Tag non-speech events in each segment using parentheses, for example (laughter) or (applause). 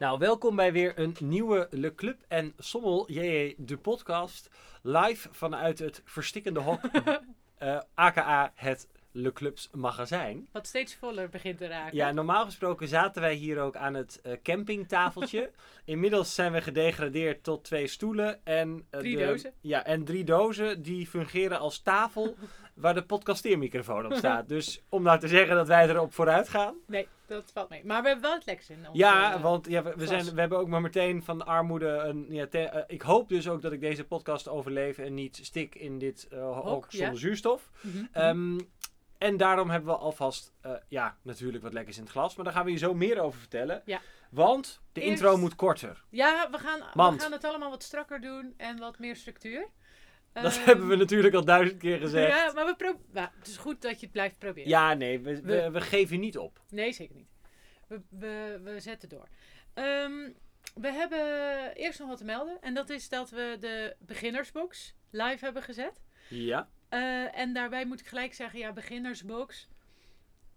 Nou, welkom bij weer een nieuwe Le Club en Sommel JJ de podcast. Live vanuit het verstikkende hok, (laughs) eh, aka het Le Clubs magazijn. Wat steeds voller begint te raken. Ja, normaal gesproken zaten wij hier ook aan het eh, campingtafeltje. (laughs) Inmiddels zijn we gedegradeerd tot twee stoelen en... eh, Drie de- dozen. Ja, en drie dozen die fungeren als tafel (laughs) waar de podcasteermicrofoon op staat. Dus om nou te zeggen dat wij erop vooruit gaan. Nee, dat valt mee. Maar we hebben wel het lekkers in. Ja, eh, want ja, we, zijn, we hebben ook maar meteen van de armoede een... Ja, te- eh, ik hoop dus ook dat ik deze podcast overleef en niet stik in dit eh, hok ja. zonder zuurstof. mhm. Ehm, en daarom hebben we alvast, ja, natuurlijk wat lekkers in het glas. Maar daar gaan we je zo meer over vertellen. Ja. Want de Eerst- intro moet korter. ja, we gaan, Want- we gaan het allemaal wat strakker doen en wat meer structuur. Dat Ehm, hebben we natuurlijk al duizend keer gezegd. Ja, Ja, maar we pro nou, het is goed dat je het blijft proberen. nee, we, we, We- geven niet op. Nee, zeker niet. We, we, we zetten door. Ehm, we hebben eerst nog wat te melden. En dat is dat we de beginnersbox live hebben gezet. Ja. Eh, en daarbij moet ik gelijk zeggen, ja, beginnersbox.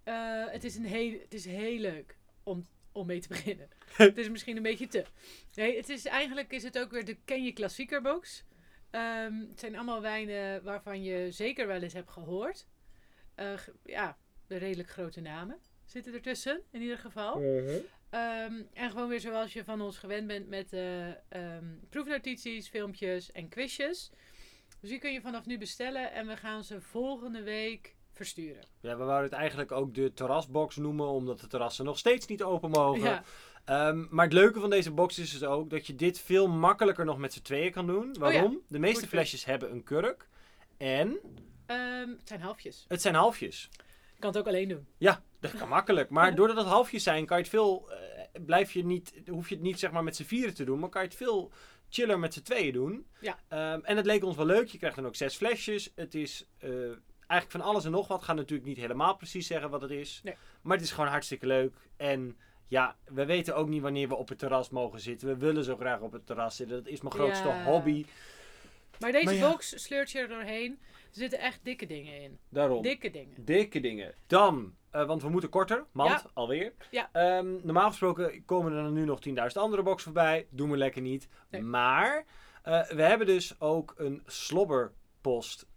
eh, het, is een heel, het is heel leuk om, om mee te beginnen. (laughs) het is misschien een beetje te. Nee, het is, eigenlijk is het ook weer de Ken je klassiekerbox. Ehm, het zijn allemaal wijnen waarvan je zeker wel eens hebt gehoord. Eh, ja, de redelijk grote namen zitten ertussen, in ieder geval. Ehm, en gewoon weer zoals je van ons gewend bent met eh, ehm, proefnotities, filmpjes en quizjes. Dus die kun je vanaf nu bestellen en we gaan ze volgende week versturen. Ja, we wouden het eigenlijk ook de terrasbox noemen, omdat de terrassen nog steeds niet open mogen. Ja, Ehm, maar het leuke van deze box is dus ook dat je dit veel makkelijker nog met z'n tweeën kan doen. Waarom? De meeste Goed flesjes hebben een kurk. En Ehm, het zijn halfjes. het zijn halfjes. Je kan het ook alleen doen. Ja, dat kan makkelijk. Maar (laughs) doordat het halfjes zijn, kan je het veel. eh, blijf je niet, hoef je het niet zeg maar met z'n vieren te doen, maar kan je het veel chiller met z'n tweeën doen. Ja. Ehm, en het leek ons wel leuk. Je krijgt dan ook zes flesjes. Het is eh, eigenlijk van alles en nog wat. Gaan natuurlijk niet helemaal precies zeggen wat het is. Nee. Maar het is gewoon hartstikke leuk. En ja, we weten ook niet wanneer we op het terras mogen zitten. We willen zo graag op het terras zitten. Dat is mijn grootste Ja. hobby. Maar deze Maar ja. box sleurt je er doorheen. Er zitten echt dikke dingen in. Daarom. Dikke dingen. Dikke dingen. Dan, eh, want we moeten korter. Mand, Ja. alweer. Ja. Ehm, normaal gesproken komen er nu nog 10.000 andere boxen voorbij. Doen we lekker niet. Nee. Maar eh, we hebben dus ook een slobberpost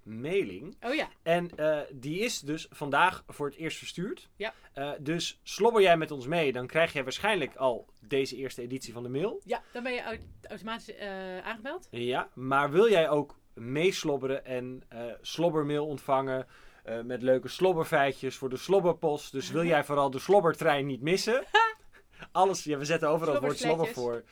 mailing. Oh ja, En eh, die is dus vandaag voor het eerst verstuurd. Ja. Eh, dus slobber jij met ons mee, dan krijg jij waarschijnlijk al deze eerste editie van de mail. ja dan ben je au- automatisch eh, aangemeld. Ja, maar wil jij ook meeslobberen en slobbermail ontvangen met leuke slobberfeitjes voor de slobberpost. Dus wil (laughs) jij vooral de slobbertrein niet missen? (laughs) Alles, ja, we zetten overal het woord slobber voor.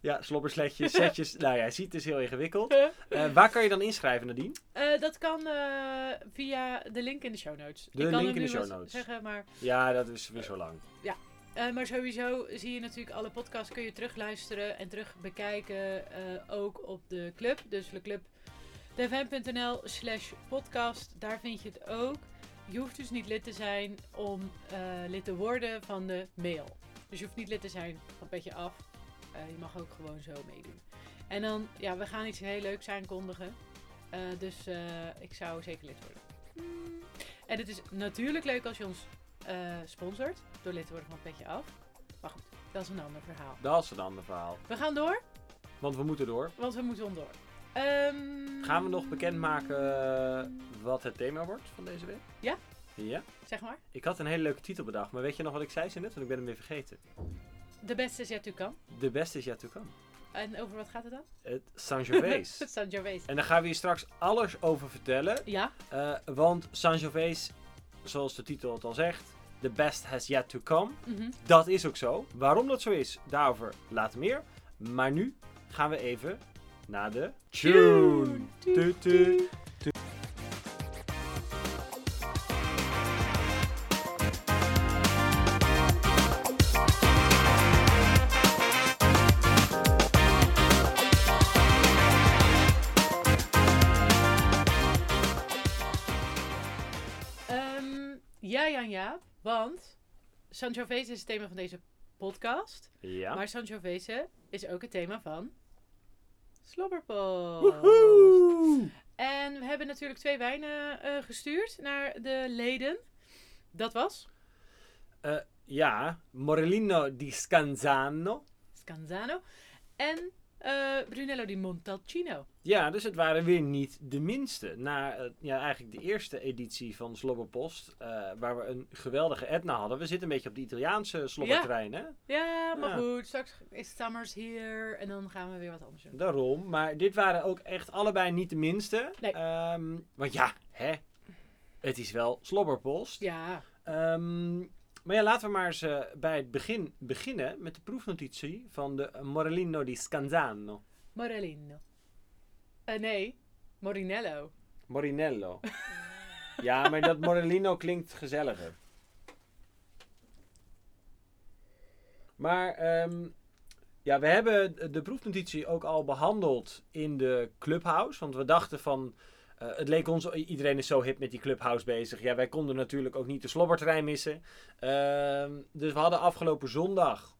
Ja, slobbersletjes, (laughs) setjes. nou ja, je ziet, het is heel ingewikkeld. Eh, waar kan je dan inschrijven, Nadine? Eh, dat kan eh, via de link in de show notes. De Ik kan link hem in de show notes. Zeggen, maar, Ja, dat is weer zo lang. eh, maar sowieso zie je natuurlijk alle podcasts kun je terugluisteren en terug bekijken. eh, ook op de club. Dus de club dfm.nl slash podcast. Daar vind je het ook. Je hoeft dus niet lid te zijn om eh, lid te worden van de mail. Dus je hoeft niet lid te zijn van Petje Af. Eh, je mag ook gewoon zo meedoen. En dan, ja, we gaan iets heel leuks aankondigen. Eh, dus eh, ik zou zeker lid worden. Hmm. En het is natuurlijk leuk als je ons sponsort door lid te worden van Petje Af. Maar goed, dat is een ander verhaal. Dat is een ander verhaal. We gaan door, Want we moeten door. want we moeten onderdoor. Ehm, Gaan we nog bekendmaken wat het thema wordt van deze week? Ja. Ja. Zeg maar. Ik had een hele leuke titel bedacht, maar weet je nog wat ik zei zo net? Want ik ben hem weer vergeten. De beste is yet to come. De beste is yet to come. En over wat gaat het dan? Het Sangiovese. (laughs) Sangiovese. en daar gaan we je straks alles over vertellen. Ja, eh, want Sangiovese, zoals de titel het al zegt, the best has yet to come. mhm. Dat is ook zo. Waarom dat zo is, daarover later meer. Maar nu gaan we even naar de tune. Tu, tu. Ehm, want Sangiovese is het thema van deze podcast. Ja. Maar Sangiovese is ook het thema van Slobberpost. Woehoe! En we hebben natuurlijk twee wijnen eh, gestuurd naar de leden. Dat was Ja, Morellino di Scanzano. Scanzano. En eh, Brunello di Montalcino. Ja, dus het waren weer niet de minste. Na eh, ja, eigenlijk de eerste editie van Slobberpost, eh, waar we een geweldige Etna hadden. We zitten een beetje op de Italiaanse slobberterrein, hè? Ja, maar Ja. goed. Straks is Summers hier en dan gaan we weer wat anders doen. Daarom. Maar dit waren ook echt allebei niet de minste. Nee. Ehm, want ja, hè? Het is wel Slobberpost. Ja, Ehm, maar ja, laten we maar eens eh, bij het begin beginnen met de proefnotitie van de Morellino di Scanzano. Morellino. Eh, nee, Morinello. Morinello. (laughs) ja, maar dat Morellino klinkt gezelliger. Maar ehm, ja, we hebben de proefnotitie ook al behandeld in de Clubhouse. Want we dachten van, eh, het leek ons, iedereen is zo hip met die Clubhouse bezig. Ja, wij konden natuurlijk ook niet de slobberterrein missen. Ehm, dus we hadden afgelopen zondag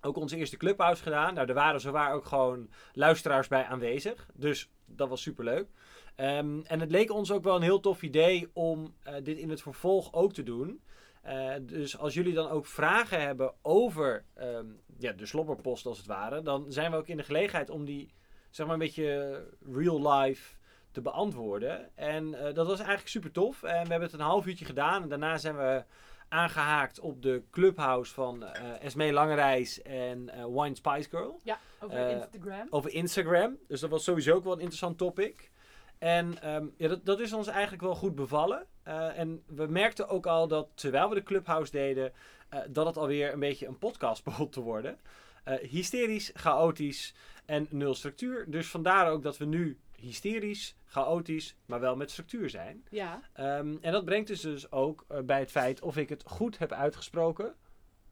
ook onze eerste Clubhouse gedaan. Nou, er waren zowaar ook gewoon luisteraars bij aanwezig. Dus dat was superleuk. Ehm, en het leek ons ook wel een heel tof idee om eh, dit in het vervolg ook te doen. Eh, dus als jullie dan ook vragen hebben over ehm, ja, de slobberpost als het ware, dan zijn we ook in de gelegenheid om die zeg maar een beetje real life te beantwoorden. En eh, dat was eigenlijk super tof. En we hebben het een half uurtje gedaan. En daarna zijn we aangehaakt op de clubhouse van eh Esmee Langerijs en eh, Wine Spice Girl Ja, over Eh, Instagram. over Instagram. Dus dat was sowieso ook wel een interessant topic. En ehm, ja, dat, dat is ons eigenlijk wel goed bevallen. Eh, en we merkten ook al dat terwijl we de Clubhouse deden, eh, dat het alweer een beetje een podcast (laughs) begon te worden. Eh, hysterisch, chaotisch en nul structuur. Dus vandaar ook dat we nu hysterisch, chaotisch, maar wel met structuur zijn. Ja, Ehm, en dat brengt dus, dus ook eh, bij het feit of ik het goed heb uitgesproken.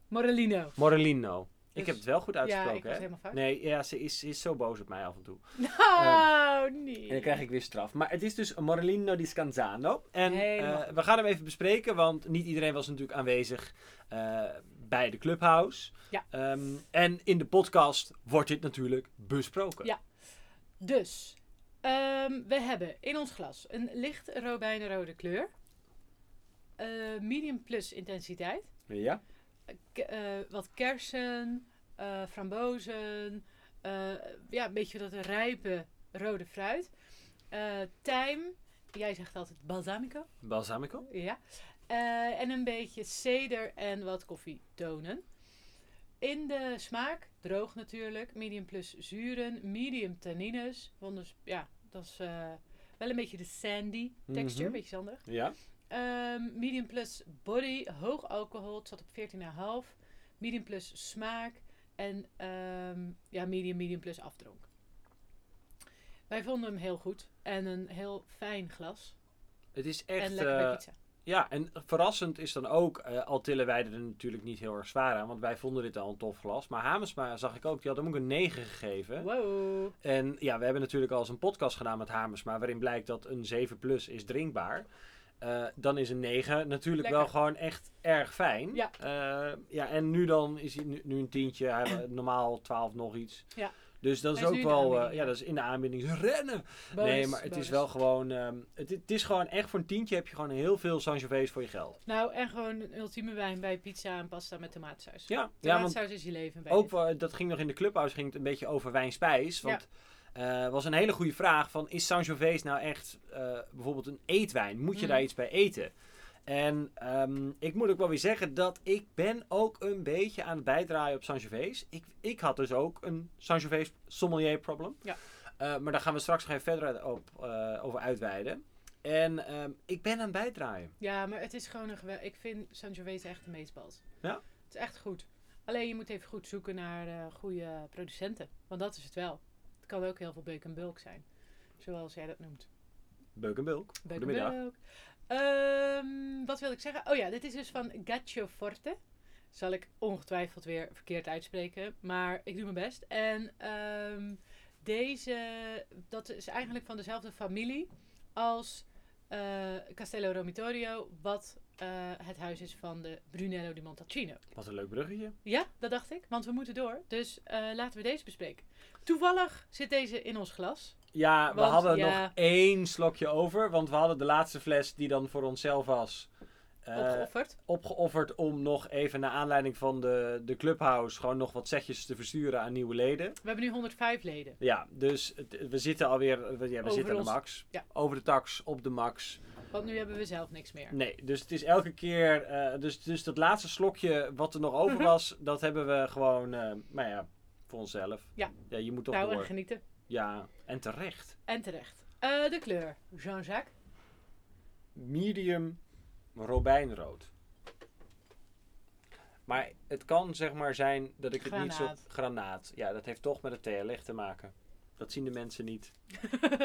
Morellino. Morellino. ik Dus- heb het wel goed Ja, ik uitgesproken, was hè? helemaal fout. Nee, ja, ze is, is zo boos op mij af en toe. (laughs) Nou, nee. En dan krijg ik weer straf. Maar het is dus Morellino di Scanzano. En eh, we gaan hem even bespreken, want niet iedereen was natuurlijk aanwezig eh, bij de Clubhouse. Ja. Ehm, en in de podcast wordt dit natuurlijk besproken. Ja. Dus, ehm, we hebben in ons glas een licht robijnrode kleur. Eh, medium plus intensiteit. Ja? K- eh, wat kersen, eh, frambozen. ja, een beetje dat rijpe rode fruit. Tijm. Jij zegt altijd balsamico. Balsamico? Ja. En een beetje ceder en wat koffietonen. In de smaak, droog natuurlijk, medium plus zuren, medium tannines. Want dus, ja, dat is eh, wel een beetje de sandy texture, Mhm. een beetje zandig. Ja. Ehm, medium plus body, hoog alcohol, het zat op 14,5. Medium plus smaak en ehm, ja, medium, medium plus afdronk. Wij vonden hem heel goed en een heel fijn glas. Het is en echt... lekker bij eh, pizza. Ja, en verrassend is dan ook, eh, al tillen wij er natuurlijk niet heel erg zwaar aan, want wij vonden dit al een tof glas. Maar Hamersma zag ik ook, die had hem ook een 9 gegeven. Wow. En ja, we hebben natuurlijk al eens een podcast gedaan met Hamersma, waarin blijkt dat een 7 plus is drinkbaar. Eh, dan is een 9 natuurlijk Lekker. wel gewoon echt erg fijn. Ja. Eh, ja, en nu dan is hij nu, nu een tientje, (clears throat) normaal 12 nog iets. Ja. Dus dat is ook wel, eh, ja, ja. dat is in de aanbieding. Rennen! Bonus, nee, maar het is wel gewoon, ehm, het, het is gewoon echt voor een tientje heb je gewoon heel veel Sangiovese voor je geld. Nou, en gewoon een ultieme wijn bij pizza en pasta met tomaatsaus. Ja, ja want Tomaatsaus is je leven bij ook wel, dat ging nog in de clubhouse ging het een beetje over wijn-spijs. Want eh was een hele goede vraag van is Sangiovese nou echt eh, bijvoorbeeld een eetwijn? Moet je Mm. daar iets bij eten? En ehm, ik moet ook wel weer zeggen dat ik ben ook een beetje aan het bijdraaien op Sangiovese. Ik, ik had dus ook een Sangiovese sommelier problem. Ja. Eh, maar daar gaan we straks nog even verder op, eh, over uitweiden. En ehm, ik ben aan het bijdraaien. Ja, maar het is gewoon een geweldig... Ik vind Sangiovese echt de meetbals. Ja? Het is echt goed. Alleen je moet even goed zoeken naar eh, goede producenten. Want dat is het wel. Het kan ook heel veel beuk en bulk zijn. Zoals jij dat noemt. Beuk en bulk. Beuk en bulk. Ehm, wat wil ik zeggen? Oh ja, dit is dus van Gaccio Forte. Zal ik ongetwijfeld weer verkeerd uitspreken. Maar ik doe mijn best. En ehm, deze, dat is eigenlijk van dezelfde familie als eh, Castello Romitorio. Wat eh, het huis is van de Brunello di Montalcino. Wat een leuk bruggetje. Ja, dat dacht ik. Want we moeten door. Dus eh, laten we deze bespreken. Toevallig zit deze in ons glas. Ja, we hadden ja. nog één slokje over. Want we hadden de laatste fles die dan voor onszelf was. Eh, Opgeofferd. opgeofferd om nog even naar aanleiding van de, de Clubhouse gewoon nog wat setjes te versturen aan nieuwe leden. We hebben nu 105 leden. Ja, dus het- we zitten alweer, we, ja, we zitten aan de max. ja. Over de tax, op de max. Want nu hebben we zelf niks meer. Nee, dus het is elke keer, eh, dus, dus dat laatste slokje wat er nog over (laughs) was, dat hebben we gewoon, eh maar ja, voor onszelf. Ja. Ja, je moet toch nou, en door. genieten. Ja, en terecht. En terecht. Eh, de kleur. Jean-Jacques. medium robijnrood. Maar het kan zeg maar zijn dat ik het niet zo... Granaat. Ja, dat heeft toch met het TLX te maken. Dat zien de mensen niet.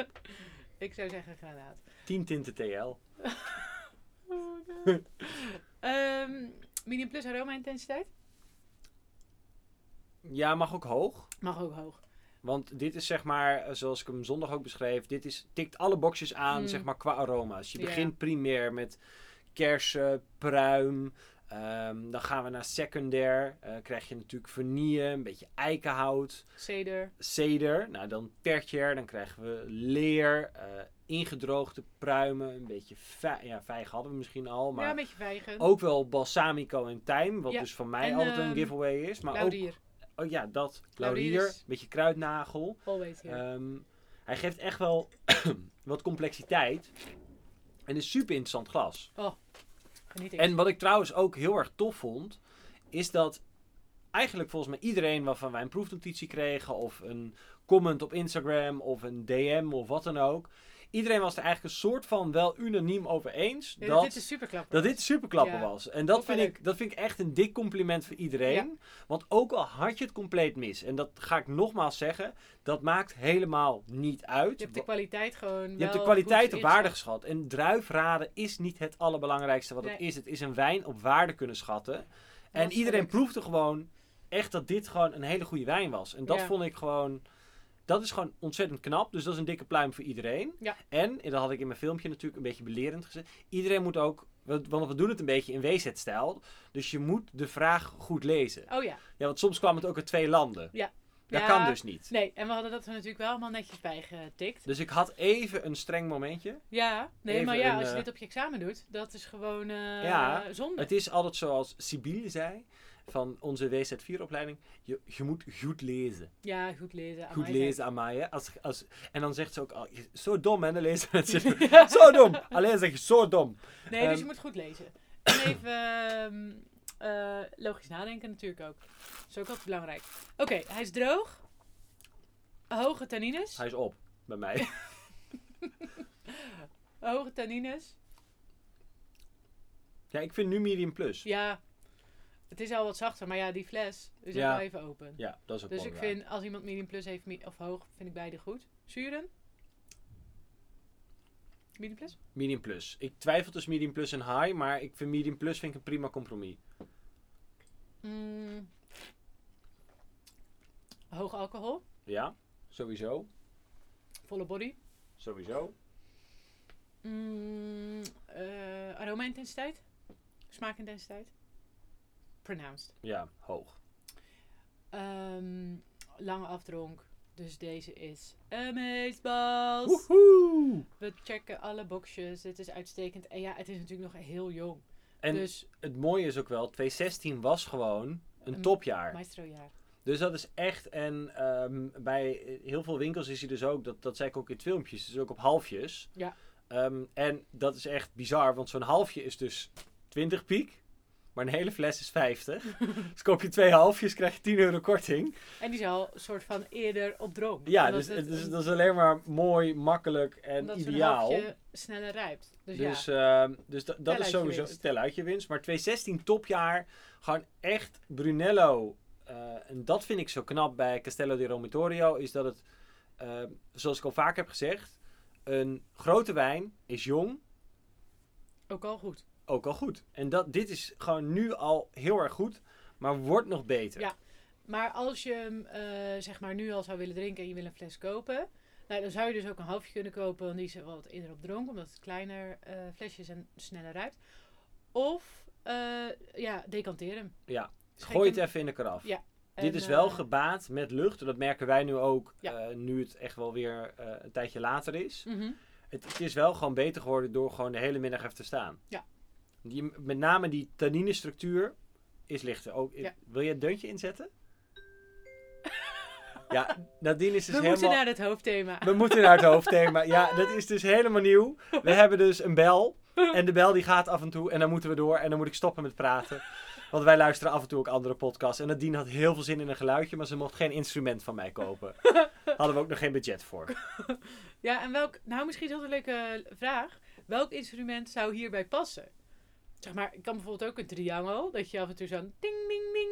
(laughs) Ik zou zeggen granaat. 10 tinten TL. (laughs) Ehm, medium plus aroma intensiteit. Ja, mag ook hoog. Mag ook hoog. Want dit is zeg maar, eh, zoals ik hem zondag ook beschreef, dit is, tikt alle boxjes aan Mm. zeg maar qua aroma's. Je begint primair met kersen, pruim. ehm, dan gaan we naar secundair. eh, krijg je natuurlijk vanille, een beetje eikenhout. Ceder. ceder. Nou, dan tertiair, dan krijgen we leer, eh, ingedroogde pruimen, een beetje ja, vijg hadden we misschien al, maar ja, een beetje vijgen. ook wel balsamico en tijm, wat Ja, dus van mij en, altijd een ehm, giveaway is. Maar ook, oh ja, dat, Laurier een beetje kruidnagel. Always here. Ehm, hij geeft echt wel (clears throat) wat complexiteit en is super interessant glas. Geniet ik. En wat ik trouwens ook heel erg tof vond, is dat eigenlijk volgens mij iedereen waarvan wij een proefnotitie kregen, of een comment op Instagram, of een DM of wat dan ook. Iedereen was er eigenlijk een soort van wel unaniem over eens Ja, dat, dat dit een superklapper dat dit superklappen Ja. was. En dat vind, ik, leuk. dat vind ik echt een dik compliment voor iedereen. Want ook al had je het compleet mis, en dat ga ik nogmaals zeggen, dat maakt helemaal niet uit. Je hebt de kwaliteit gewoon Je hebt de kwaliteit op waarde geschat. En druifraden is niet het allerbelangrijkste wat het is. Het is een wijn op waarde kunnen schatten. En iedereen proefde gewoon echt dat dit gewoon een hele goede wijn was. En dat vond ik gewoon... Dat is gewoon ontzettend knap. Dus dat is een dikke pluim voor iedereen. Ja. En, en dat had ik in mijn filmpje natuurlijk een beetje belerend gezegd. Iedereen moet ook... Want we doen het een beetje in WZ-stijl. Dus je moet de vraag goed lezen. Oh ja. Ja, want soms kwam het ook uit twee landen. Ja. Dat Ja. kan dus niet. Nee, en we hadden dat er natuurlijk wel allemaal netjes bijgetikt. Dus ik had even een streng momentje. Ja, nee, Even maar ja, een, als je eh, dit op je examen doet, dat is gewoon eh Ja, zonde. Het is altijd zoals Sibylle zei van onze WZ4-opleiding. Je, je moet goed lezen. Ja, goed lezen. Goed amai, lezen, Amaya. Als, als, en dan zegt ze ook, al, je- zo dom hè, (laughs) dan lezen mensen. (laughs) zo dom. Alleen zeg je zo dom. Nee, dus Ehm, je moet goed lezen. En even eh, logisch nadenken natuurlijk ook. Dat is ook altijd belangrijk. Oké, hij is droog. Hoge tannines. Hij is op bij mij. (laughs) Hoge tannines. ja, ik vind nu medium plus. Ja, het is al wat zachter, maar ja, die fles is Ja. even open. Ja, dat is ook Dus ik vind, als iemand medium plus heeft, of hoog, vind ik beide goed. Zuren? Medium plus? Medium plus. Ik twijfel tussen medium plus en high, maar ik vind medium plus vind ik een prima compromis. Mm. Hoog alcohol, Ja, sowieso. volle body. Sowieso. Mm, eh, aroma-intensiteit, smaakintensiteit. Pronounced. Ja, hoog. Ehm, lange afdronk, dus deze is amazeballs. Woehoe! We checken alle boxjes, het is uitstekend. En ja, het is natuurlijk nog heel jong. En dus het mooie is ook wel, 2016 was gewoon een Een topjaar. maestrojaar. Dus dat is echt, en ehm, bij heel veel winkels is hij dus ook, dat, dat zei ik ook in het filmpje, is dus ook op halfjes. Ja. Ehm, en dat is echt bizar, want zo'n halfje is dus 20 piek, maar een hele fles is 50. dus koop je twee halfjes, krijg je 10 euro korting. En die is al een soort van eerder op droom. Ja, Omdat dus, het- dus dat is alleen maar mooi, makkelijk en omdat zo'n ideaal. halfje sneller rijpt. Dus, Dus, ja. ehm, dus da- dat is je sowieso stel uit je winst. Maar 2016 topjaar, gewoon echt Brunello. eh, en dat vind ik zo knap bij Castello di Romitorio, is dat het, eh, zoals ik al vaak heb gezegd, een grote wijn is jong, Ook al goed. Ook al goed. En dat, dit is gewoon nu al heel erg goed, maar wordt nog beter. Ja. Maar als je hem eh, zeg maar nu al zou willen drinken en je wil een fles kopen, nou, dan zou je dus ook een halfje kunnen kopen, want die is wat eerder op dronk, omdat het kleiner eh, flesjes en sneller rijpt. Of eh, ja, decanteer hem. Ja. Schenk Gooi het even in de karaf. Ja. Dit en, is wel gebaat met lucht. Dat merken wij nu ook, Ja. nu het echt wel weer een tijdje later is. mhm. Het, het is wel gewoon beter geworden door gewoon de hele middag even te staan. Ja. Die, met name die tanninestructuur is lichter. Ook, Ja. Wil je een deuntje inzetten? ja, Nadine is dus We helemaal... moeten naar het hoofdthema. We moeten naar het hoofdthema. Ja, dat is dus helemaal nieuw. We hebben dus een bel. En de bel die gaat af en toe. En dan moeten we door. En dan moet ik stoppen met praten. Want wij luisteren af en toe ook andere podcasts. En Nadine had heel veel zin in een geluidje. Maar ze mocht geen instrument van mij kopen. Hadden we ook nog geen budget voor. Ja, en welk... Nou, misschien is dat een leuke vraag. Welk instrument zou hierbij passen? Zeg maar, ik kan bijvoorbeeld ook een triangel. Dat je af en toe zo'n ding, ding, ding.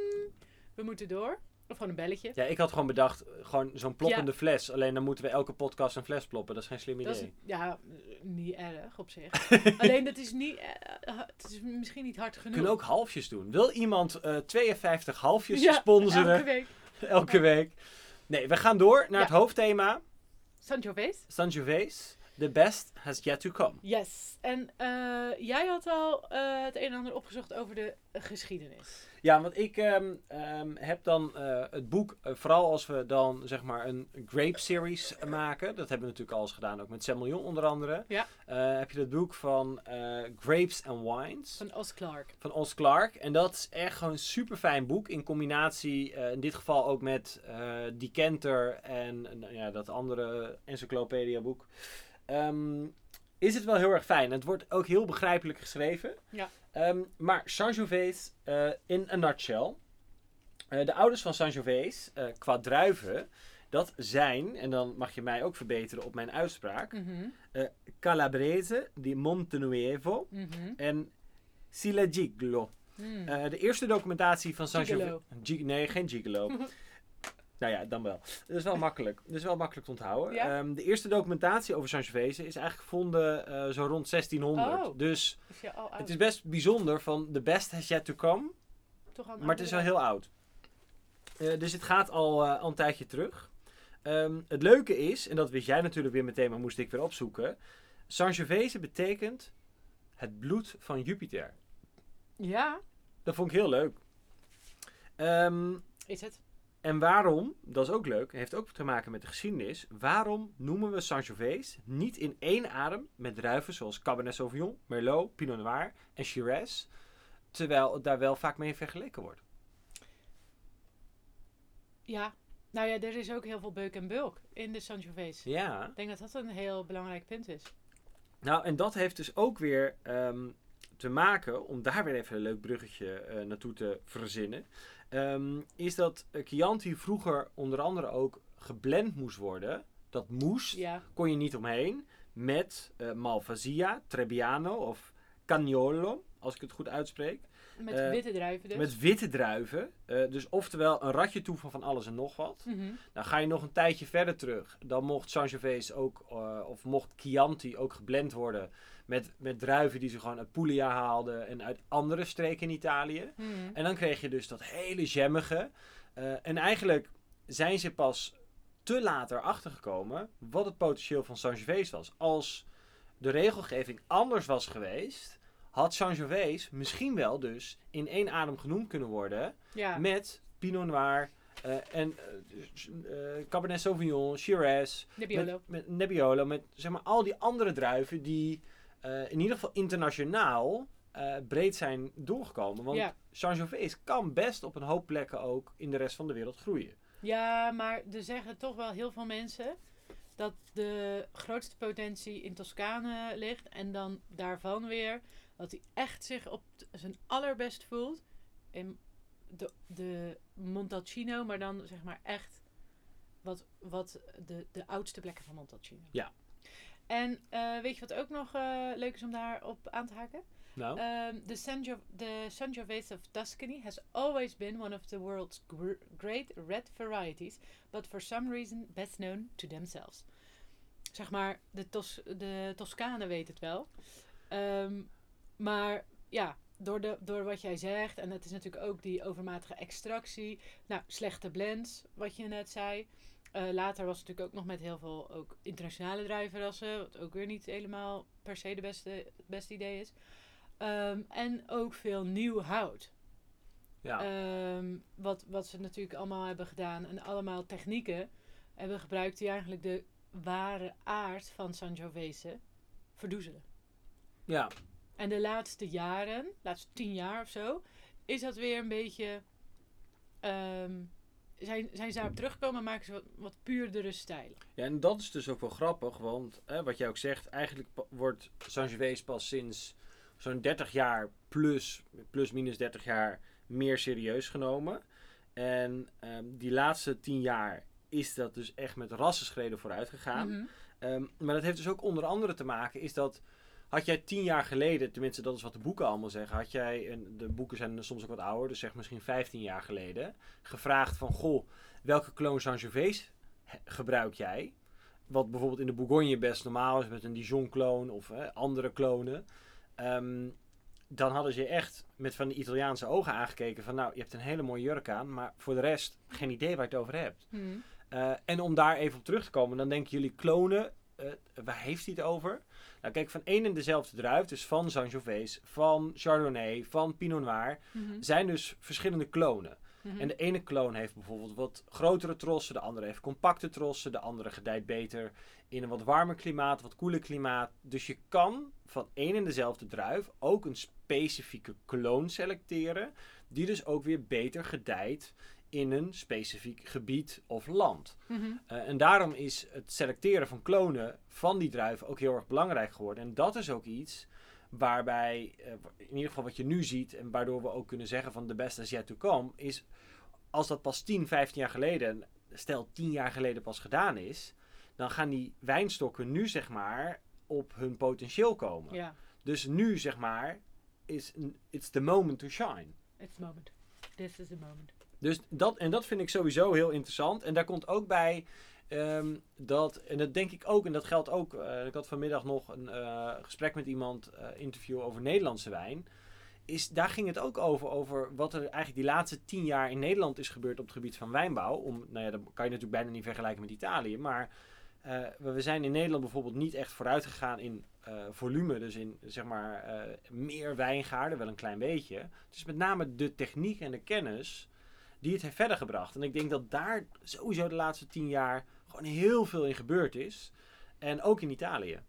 We moeten door. Of gewoon een belletje. Ja, ik had gewoon bedacht. Gewoon zo'n ploppende fles. Alleen dan moeten we elke podcast een fles ploppen. Dat is geen slim idee. Dat is, ja, niet erg op zich. (laughs) Alleen dat is niet... eh, het is misschien niet hard We genoeg. kunnen ook halfjes doen. Wil iemand eh 52 halfjes Ja, sponsoren Elke week. (laughs) elke week? Nee, we gaan door naar het hoofdthema. Sangiovese. Sangiovese. The best has yet to come. Yes. En eh, jij had al eh, het een en ander opgezocht over de geschiedenis. Ja, want ik ehm, ehm, heb dan eh, het boek, vooral als we dan zeg maar een grape series maken. Dat hebben we natuurlijk al eens gedaan, ook met Semillon onder andere. Ja. Heb je het boek van Grapes and Wines. Van Os Clark. van Os Clark. En dat is echt gewoon een super fijn boek. In combinatie, in dit geval ook met Decanter en nou ja, dat andere encyclopedia boek. Ehm, is het wel heel erg fijn. Het wordt ook heel begrijpelijk geschreven. Ja. Ehm, maar Sangiovese eh in a nutshell. Eh, de ouders van Sangiovese eh qua druiven, dat zijn, en dan mag je mij ook verbeteren op mijn uitspraak, Mhm. Calabrese di Montenuevo Mhm. en Silegiglo. Mm. Eh, de eerste documentatie van Sangiovese... Gi- nee, geen gigolo. (laughs) nou ja, dan wel. Dat is wel makkelijk. Dat is wel makkelijk te onthouden. Ja? Ehm, de eerste documentatie over Sangiovese is eigenlijk gevonden eh, zo rond 1600. Oh. Dus Is het is best bijzonder van the best has yet to come. Maar het is wel heel oud. Eh, dus het gaat al, eh, al een tijdje terug. Ehm, het leuke is, en dat wist jij natuurlijk weer meteen, maar moest ik weer opzoeken. Sangiovese betekent het bloed van Jupiter. Ja, Dat vond ik heel leuk. Ehm, is het. En waarom, dat is ook leuk, heeft ook te maken met de geschiedenis. Waarom noemen we Sangiovese niet in één adem met druiven zoals Cabernet Sauvignon, Merlot, Pinot Noir en Shiraz, terwijl het daar wel vaak mee vergeleken wordt? Ja. Nou ja, er is ook heel veel beuk en bulk in de Sangiovese. Ja. Ik denk dat dat een heel belangrijk punt is. Nou, en dat heeft dus ook weer ehm, te maken, om daar weer even een leuk bruggetje eh, naartoe te verzinnen, ehm, is dat Chianti vroeger onder andere ook geblend moest worden. Dat moest, Ja. kon je niet omheen, met eh, Malvasia, Trebbiano of Cagnolo, als ik het goed uitspreek. Met Eh, witte druiven dus. Met witte druiven. Eh, dus oftewel een ratje toe van van alles en nog wat. Mhm. Nou ga je nog een tijdje verder terug. Dan mocht Sangiovese ook, of mocht Chianti ook geblend worden met, met druiven die ze gewoon uit Puglia haalden en uit andere streken in Italië. Mhm. En dan kreeg je dus dat hele jammige. Eh, en eigenlijk zijn ze pas te laat erachter gekomen wat het potentieel van Sangiovese was. Als de regelgeving anders was geweest, had Sangiovese misschien wel dus in één adem genoemd kunnen worden Ja. met Pinot Noir eh, en eh, Cabernet Sauvignon, Shiraz, Nebbiolo. met, met Nebbiolo, met zeg maar al die andere druiven die eh, in ieder geval internationaal eh, breed zijn doorgekomen. Want Ja. Sangiovese kan best op een hoop plekken ook in de rest van de wereld groeien. Ja, maar er zeggen toch wel heel veel mensen dat de grootste potentie in Toscane ligt. En dan daarvan weer dat hij echt zich op zijn allerbest voelt in de, de Montalcino. Maar dan zeg maar echt wat, wat de, de oudste plekken van Montalcino. Ja. En eh, weet je wat ook nog eh, leuk is om daarop aan te haken? Nou, Um, the, Sanjo- the Sangiovese of Tuscany has always been one of the world's gr- great red varieties, but for some reason best known to themselves. Zeg maar, de, Tos de Toscanen weten het wel. Ehm, maar ja, door, de, door wat jij zegt, en het is natuurlijk ook die overmatige extractie. Nou, slechte blends, wat je net zei. Eh, later was het natuurlijk ook nog met heel veel ook internationale druivenrassen, wat ook weer niet helemaal per se de beste, het beste idee is. Ehm, en ook veel nieuw hout. ja. Ehm, wat, wat ze natuurlijk allemaal hebben gedaan. En allemaal technieken hebben gebruikt die eigenlijk de ware aard van Sangiovese verdoezelen. ja. En de laatste jaren, de laatste tien jaar of zo, is dat weer een beetje. ehm, zijn, zijn ze daarop teruggekomen en maken ze wat, wat puurdere stijlen. Ja, en dat is dus ook wel grappig, want hè, wat jij ook zegt, eigenlijk wordt Sangiovese pas sinds zo'n 30 jaar plus, plus minus 30 jaar meer serieus genomen. En ehm, die laatste 10 jaar is dat dus echt met rassenschreden vooruit gegaan. Mhm. Ehm, maar dat heeft dus ook onder andere te maken, is dat had jij tien jaar geleden, tenminste dat is wat de boeken allemaal zeggen, had jij, en de boeken zijn soms ook wat ouder, dus zeg misschien 15 jaar geleden, gevraagd van, goh, welke kloon Sangiovese gebruik jij? Wat bijvoorbeeld in de Bourgogne best normaal is met een Dijon-kloon of hè, andere klonen. Ehm, dan hadden ze je echt met van die Italiaanse ogen aangekeken van, nou, je hebt een hele mooie jurk aan, maar voor de rest geen idee waar je het over hebt. Mhm. Uh, en om daar even op terug te komen, dan denken jullie klonen, waar heeft hij het over? Nou kijk, van één en dezelfde druif, dus van Sangiovese, van Chardonnay, van Pinot Noir, Mhm. zijn dus verschillende klonen. Mhm. En de ene kloon heeft bijvoorbeeld wat grotere trossen, de andere heeft compacte trossen, de andere gedijt beter in een wat warmer klimaat, wat koeler klimaat. Dus je kan van één en dezelfde druif ook een specifieke kloon selecteren, die dus ook weer beter gedijt in een specifiek gebied of land. Mhm. Uh, en daarom is het selecteren van klonen van die druiven ook heel erg belangrijk geworden. En dat is ook iets waarbij, uh, in ieder geval wat je nu ziet, en waardoor we ook kunnen zeggen van the best is yet to come, is als dat pas 10, 15 jaar geleden, stel 10 jaar geleden pas gedaan is, dan gaan die wijnstokken nu zeg maar op hun potentieel komen. Ja, Dus nu zeg maar, is it's the moment to shine. it's the moment. This is the moment. Dus dat, en dat vind ik sowieso heel interessant. En daar komt ook bij ehm, dat, en dat denk ik ook, en dat geldt ook. eh, ik had vanmiddag nog een eh, gesprek met iemand, eh, interview over Nederlandse wijn. Is, daar ging het ook over, over wat er eigenlijk die laatste tien jaar in Nederland is gebeurd op het gebied van wijnbouw. Om, nou ja, dat kan je natuurlijk bijna niet vergelijken met Italië. Maar we zijn in Nederland bijvoorbeeld niet echt vooruit gegaan in volume. Dus in zeg maar meer wijngaarden, wel een klein beetje. Het is met name de techniek en de kennis die het heeft verder gebracht. En ik denk dat daar sowieso de laatste tien jaar gewoon heel veel in gebeurd is. En ook in Italië.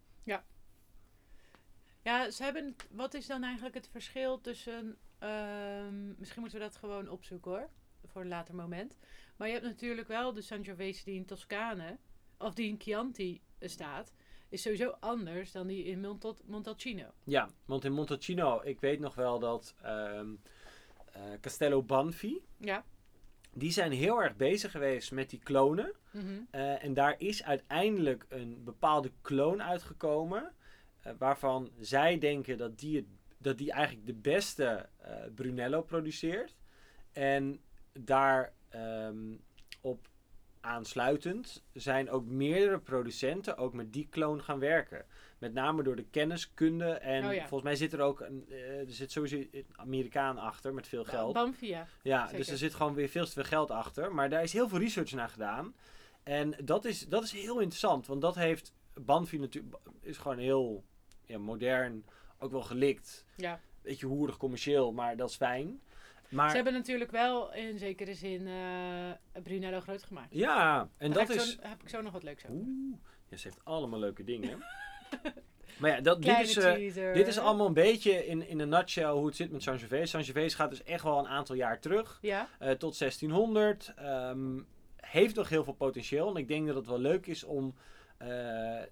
Ja, ze hebben. Wat is dan eigenlijk het verschil tussen. ehm, misschien moeten we dat gewoon opzoeken hoor. Voor een later moment. Maar je hebt natuurlijk wel de Sangiovese die in Toscane. Of die in Chianti eh, staat. Is sowieso anders dan die in Montal- Montalcino. Ja, want in Montalcino, ik weet nog wel dat eh, Castello Banfi, Ja. Die zijn heel erg bezig geweest met die klonen. Mhm. Eh, en daar is uiteindelijk een bepaalde kloon uitgekomen. eh, waarvan zij denken dat die, het, dat die eigenlijk de beste eh, Brunello produceert. En daar ehm, op aansluitend zijn ook meerdere producenten ook met die kloon gaan werken. Met name door de kenniskunde. En Oh ja. volgens mij zit er ook een, eh, er zit sowieso een Amerikaan achter met veel geld. Banvia. Ja, Zeker. dus er zit gewoon weer veel te veel geld achter. Maar daar is heel veel research naar gedaan. En dat is, dat is heel interessant. Want dat heeft Banfi natuurlijk... is gewoon heel ja, modern. Ook wel gelikt. Ja. Beetje hoerig commercieel, maar dat is fijn. Maar Ze hebben natuurlijk wel in zekere zin eh Brunello groot gemaakt. ja, en dat is... Zo, heb ik zo nog wat leuks over. Oeh, ja, ze heeft allemaal leuke dingen. (laughs) maar ja, dat, dit, is, eh, dit is allemaal een beetje in, in een nutshell hoe het zit met Sangiovese. Sangiovese gaat dus echt wel een aantal jaar terug. Ja, eh, tot 1600. ehm, heeft nog heel veel potentieel. En ik denk dat het wel leuk is om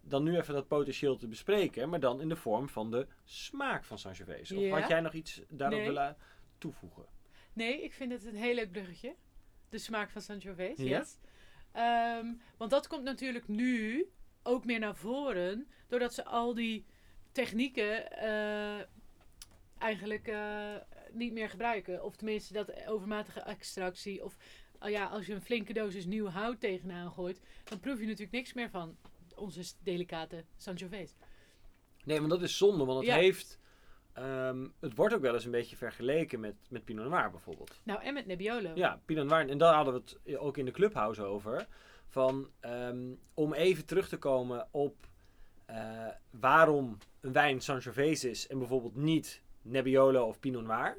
dan nu even dat potentieel te bespreken. Maar dan in de vorm van de smaak van Sangiovese. Of Ja. had jij nog iets daarop Nee. willen toevoegen? Nee, ik vind het een heel leuk bruggetje. De smaak van Sangiovese, Ja? yes. Ehm, want dat komt natuurlijk nu ook meer naar voren. Doordat ze al die technieken eh, eigenlijk eh, niet meer gebruiken. Of tenminste dat overmatige extractie. Of oh ja, als je een flinke dosis nieuw hout tegenaan gooit. Dan proef je natuurlijk niks meer van onze delicate Sangiovese. Nee, want dat is zonde. Want het Ja. heeft... ehm, het wordt ook wel eens een beetje vergeleken met, met Pinot Noir bijvoorbeeld. Nou, en met Nebbiolo. Ja, Pinot Noir. En daar hadden we het ook in de Clubhouse over. Van, ehm, om even terug te komen op eh, waarom een wijn Sangiovese is en bijvoorbeeld niet Nebbiolo of Pinot Noir.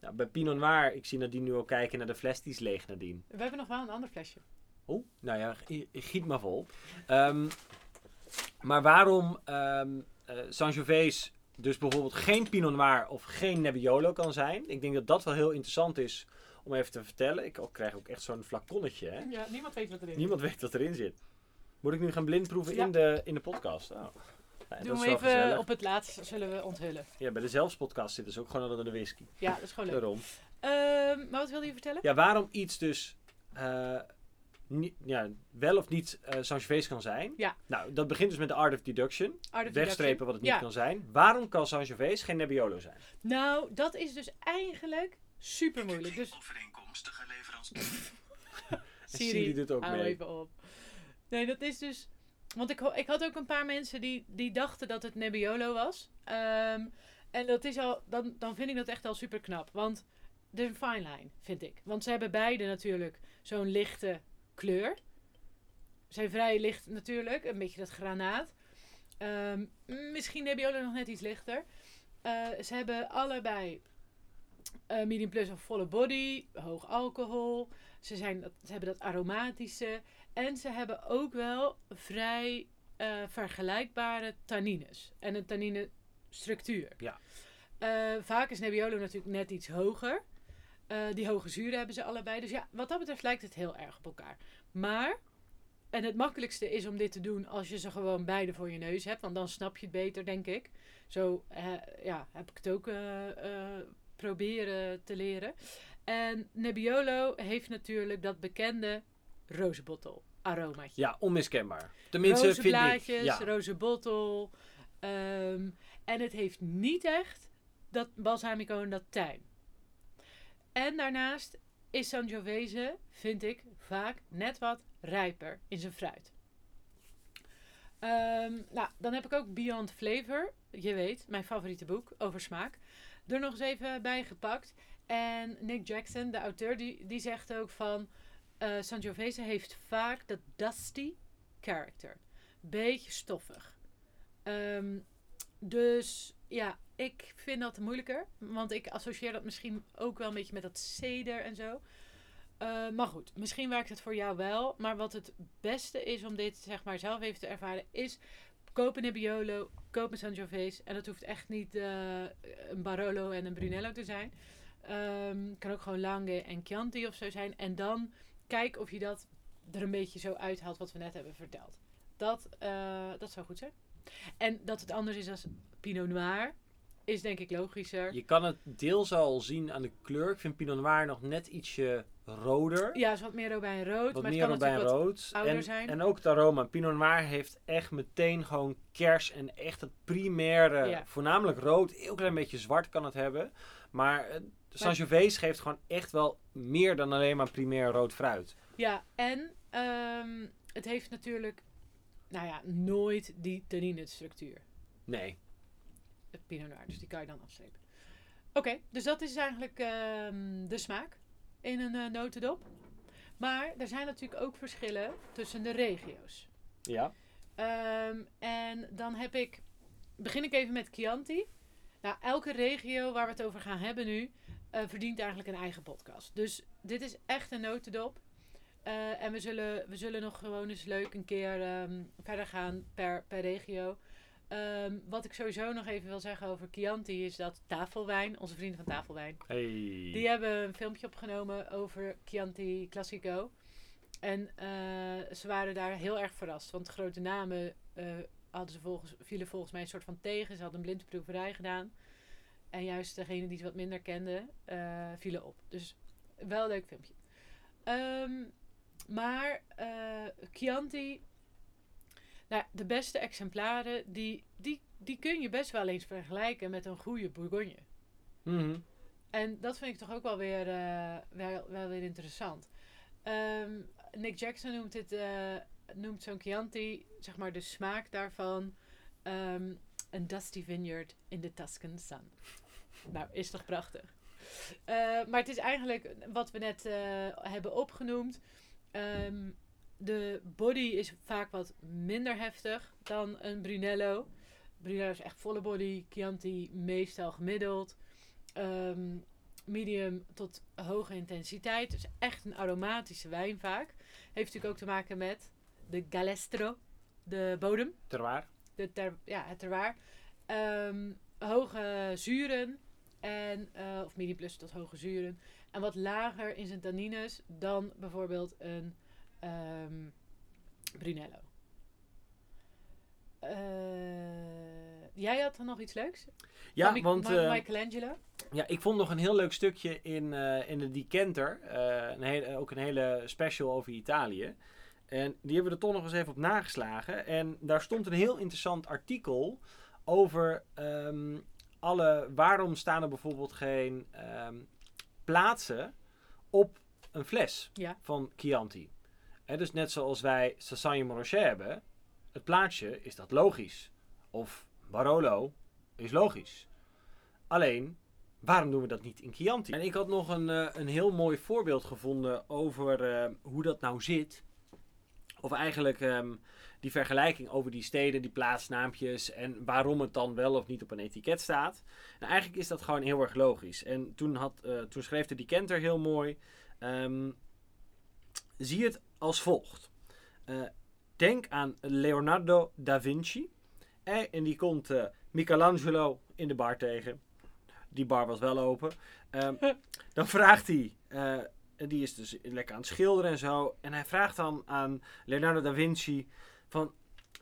Nou, bij Pinot Noir, ik zie Nadine nu al kijken naar de fles, die is leeg Nadine. We hebben nog wel een ander flesje. Oh, nou ja, giet maar vol. Ehm, maar waarom ehm eh Sangiovese dus bijvoorbeeld geen Pinot Noir of geen Nebbiolo kan zijn. Ik denk dat dat wel heel interessant is om even te vertellen. Ik krijg ook echt zo'n flaconnetje. Hè? Ja, niemand weet wat erin Niemand weet wat erin zit. Moet ik nu gaan blindproeven Ja. in, de, in de podcast? Oh. Ja, Doe dat is hem wel even gezellig. op het laatst, zullen we onthullen. Ja, bij de zelfspodcast zitten ze ook gewoon onder de whisky. Ja, dat is gewoon leuk. Daarom. Ehm, maar wat wilde je vertellen? Ja, waarom iets dus eh, niet, ja, wel of niet eh Sangiovese kan zijn. Ja. Nou, dat begint dus met de art of deduction. Art of Deduction. Wegstrepen wat het niet Ja. kan zijn. Waarom kan Sangiovese geen Nebbiolo zijn? Nou, dat is dus eigenlijk super moeilijk. Dus Overeenkomstige leverancier. (laughs) (laughs) Siri, Siri doet ook hou mee. even op. Nee, dat is dus... Want ik, ik had ook een paar mensen die, die dachten dat het Nebbiolo was. Ehm, en dat is al, dan, dan vind ik dat echt al super knap. Want het is een fine line, vind ik. Want ze hebben beide natuurlijk zo'n lichte kleur. Ze zijn vrij licht natuurlijk, een beetje dat granaat. Ehm, misschien Nebbiolo nog net iets lichter. Eh, ze hebben allebei eh, medium plus of volle body, hoog alcohol. Ze, zijn, ze hebben dat aromatische. En ze hebben ook wel vrij eh, vergelijkbare tannines. En een tannine structuur. Ja. Vaak is Nebbiolo natuurlijk net iets hoger. Eh, die hoge zuren hebben ze allebei. Dus ja, wat dat betreft lijkt het heel erg op elkaar. Maar, en het makkelijkste is om dit te doen als je ze gewoon beide voor je neus hebt. Want dan snap je het beter, denk ik. Zo ja, heb ik het ook eh, eh, proberen te leren. En Nebbiolo heeft natuurlijk dat bekende rozenbottel aromaatje. Ja, onmiskenbaar. Tenminste, roze blaadjes, Ja. roze bottel. ehm, en het heeft niet echt dat balsamico en dat tijm. En daarnaast is Sangiovese, vind ik, vaak net wat rijper in zijn fruit. Ehm, nou, dan heb ik ook Beyond Flavor. Je weet, mijn favoriete boek over smaak. Er nog eens even bij gepakt. En Nick Jackson, de auteur, die, die zegt ook van... eh Sangiovese heeft vaak dat dusty character. Beetje stoffig. Ehm, dus ja, ik vind dat moeilijker. Want ik associeer dat misschien ook wel een beetje met dat ceder en zo. Eh, maar goed, misschien werkt het voor jou wel. Maar wat het beste is om dit zeg maar zelf even te ervaren, is koop een Nebbiolo, koop een Sangiovese. En dat hoeft echt niet eh, een Barolo en een Brunello te zijn. Ehm kan ook gewoon Lange en Chianti of zo zijn. En dan kijk of je dat er een beetje zo uithaalt wat we net hebben verteld. Dat, eh, dat zou goed zijn. En dat het anders is als Pinot Noir, is denk ik logischer. Je kan het deels al zien aan de kleur. Ik vind Pinot Noir nog net ietsje roder. Ja, is wat meer robijn rood. Wat maar meer robijn rood. ouder En, zijn. en ook het aroma. Pinot Noir heeft echt meteen gewoon kers en echt het primaire, Ja. voornamelijk rood. Heel klein beetje zwart kan het hebben. Maar eh, Sangiovese geeft gewoon echt wel meer dan alleen maar primair rood fruit. Ja, en ehm, het heeft natuurlijk, nou ja, nooit die tannine structuur. Nee. Het Pinot Noir, dus die kan je dan afstrepen. Oké, dus dat is eigenlijk ehm, de smaak in een eh, notendop. Maar er zijn natuurlijk ook verschillen tussen de regio's. Ja. Ehm, en dan heb ik, begin ik even met Chianti. Nou, elke regio waar we het over gaan hebben nu, eh, verdient eigenlijk een eigen podcast. Dus dit is echt een notendop. Eh, en we zullen, we zullen nog gewoon eens leuk een keer ehm, verder gaan per, per regio. Ehm, wat ik sowieso nog even wil zeggen over Chianti is dat Tafelwijn, onze vrienden van Tafelwijn, Hey. die hebben een filmpje opgenomen over Chianti Classico. En eh, ze waren daar heel erg verrast. Want grote namen eh, hadden ze volgens, vielen volgens mij een soort van tegen. Ze hadden een blindproeverij gedaan. En juist degene die ze wat minder kenden, eh, vielen op. Dus wel een leuk filmpje. Ehm, maar eh, Chianti, nou, de beste exemplaren, die, die, die kun je best wel eens vergelijken met een goede Bourgogne. Mhm. En dat vind ik toch ook wel weer, eh, wel, wel weer interessant. Ehm, Nick Jackson noemt, dit, eh, noemt zo'n Chianti, zeg maar de smaak daarvan, ehm, een dusty vineyard in the Tuscan sun. nou, is toch prachtig. Maar het is eigenlijk wat we net hebben opgenoemd. Ehm, de body is vaak wat minder heftig dan een Brunello. Brunello is echt volle body, Chianti meestal gemiddeld. Ehm, medium tot hoge intensiteit. Dus echt een aromatische wijn vaak. Heeft natuurlijk ook te maken met de galestro, de bodem, Terroir. de ter, ja, het terroir. Ehm, hoge zuren. En, eh, of medium plus tot hoge zuren. En wat lager in zijn tannines dan bijvoorbeeld een ehm, Brunello. Eh, jij had dan nog iets leuks? Ja, Van want eh, Michelangelo? ja, ik vond nog een heel leuk stukje in, eh, in de Decanter. een hele, ook een hele special over Italië. En die hebben we er toch nog eens even op nageslagen. En daar stond een heel interessant artikel over ehm, alle. Waarom staan er bijvoorbeeld geen ehm, plaatsen op een fles Ja. van Chianti? Dus net zoals wij Sassagno Montrachet hebben, het plaatsje is dat logisch. Of Barolo is logisch. Alleen, waarom doen we dat niet in Chianti? En ik had nog een, eh, een heel mooi voorbeeld gevonden over eh, hoe dat nou zit. Of eigenlijk ehm, die vergelijking over die steden, die plaatsnaampjes en waarom het dan wel of niet op een etiket staat. En eigenlijk is dat gewoon heel erg logisch. En toen, had, eh, toen schreef de Decanter heel mooi. ehm, zie het als volgt. Eh, denk aan Leonardo da Vinci. Eh, en die komt Michelangelo in de bar tegen. Die bar was wel open. Ehm, (laughs) dan vraagt hij, die is dus lekker aan het schilderen en zo. En hij vraagt dan aan Leonardo da Vinci van...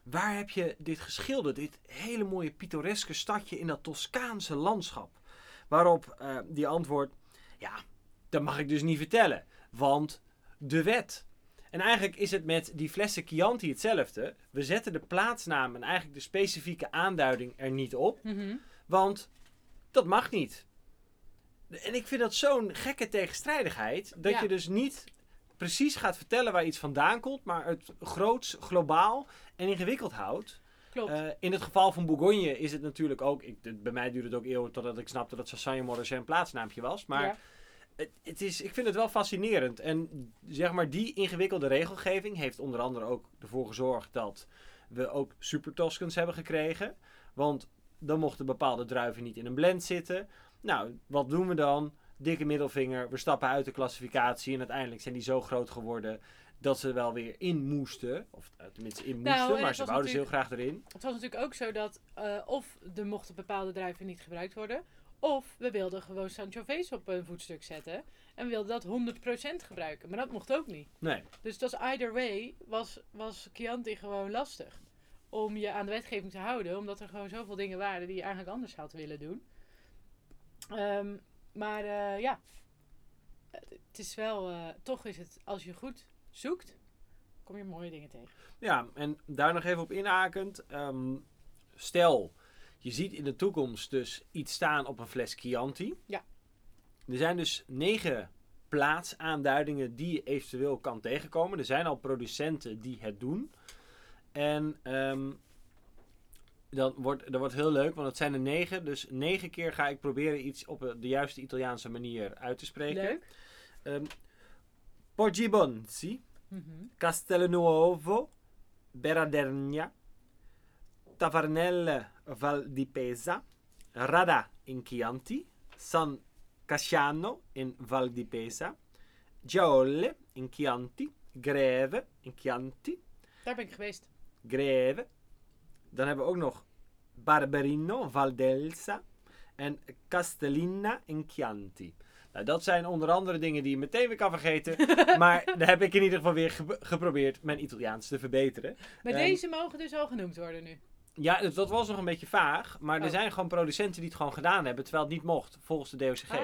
Waar heb je dit geschilderd? Dit hele mooie pittoreske stadje in dat Toscaanse landschap. Waarop eh, die antwoordt... Ja, dat mag ik dus niet vertellen. Want de wet. En eigenlijk is het met die flessen Chianti hetzelfde. We zetten de plaatsnaam en eigenlijk de specifieke aanduiding er niet op. Mhm. Want dat mag niet. En ik vind dat zo'n gekke tegenstrijdigheid. Dat Ja. je dus niet precies gaat vertellen waar iets vandaan komt. Maar het groots, globaal en ingewikkeld houdt. Klopt. Eh, in het geval van Bourgogne is het natuurlijk ook... Ik, het- bij mij duurde het ook eeuwen totdat ik snapte dat Sassagno Montrachet een plaatsnaampje was. Maar ja. het, het is, ik vind het wel fascinerend. En zeg maar, die ingewikkelde regelgeving heeft onder andere ook ervoor gezorgd dat we ook super Toscans hebben gekregen. Want dan mochten bepaalde druiven niet in een blend zitten. Nou, wat doen we dan? Dikke middelvinger, we stappen uit de klassificatie. En uiteindelijk zijn die zo groot geworden dat ze wel weer in moesten. Of tenminste in Nou, moesten, en maar ze wouden ze heel graag erin. Het was natuurlijk ook zo dat eh, of er mochten bepaalde druiven niet gebruikt worden. Of we wilden gewoon Sangiovese op een voetstuk zetten. En we wilden dat 100% gebruiken. Maar dat mocht ook niet. Nee, Dus dat was either way, was, was Chianti gewoon lastig. Om je aan de wetgeving te houden. Omdat er gewoon zoveel dingen waren die je eigenlijk anders had willen doen. Ehm, maar eh, ja, het is wel, eh, toch is het, als je goed zoekt, kom je mooie dingen tegen. Ja, en daar nog even op inhakend. ehm, stel, je ziet in de toekomst dus iets staan op een fles Chianti. Ja. Er zijn dus negen plaatsaanduidingen die je eventueel kan tegenkomen. Er zijn al producenten die het doen. En ehm, dan wordt, dat wordt heel leuk, want het zijn er negen. Dus negen keer ga ik proberen iets op de juiste Italiaanse manier uit te spreken. Leuk. Ehm Poggibonzi. Mhm. Castelnuovo, Beradernia, Tavernelle Val di Pesa, Rada in Chianti, San Casciano in Val di Pesa, Giaolle in Chianti, Greve in Chianti, Daar ben ik geweest. Greve. Dan hebben we ook nog Barberino, Val d'Elsa en Castellina in Chianti. Nou, dat zijn onder andere dingen die je meteen weer kan vergeten. (laughs) maar daar heb ik in ieder geval weer ge- geprobeerd mijn Italiaans te verbeteren. Maar deze mogen dus al genoemd worden nu. Ja, dat- dat was nog een beetje vaag. Maar er Oh. zijn gewoon producenten die het gewoon gedaan hebben. Terwijl het niet mocht, volgens de DOCG. Ah.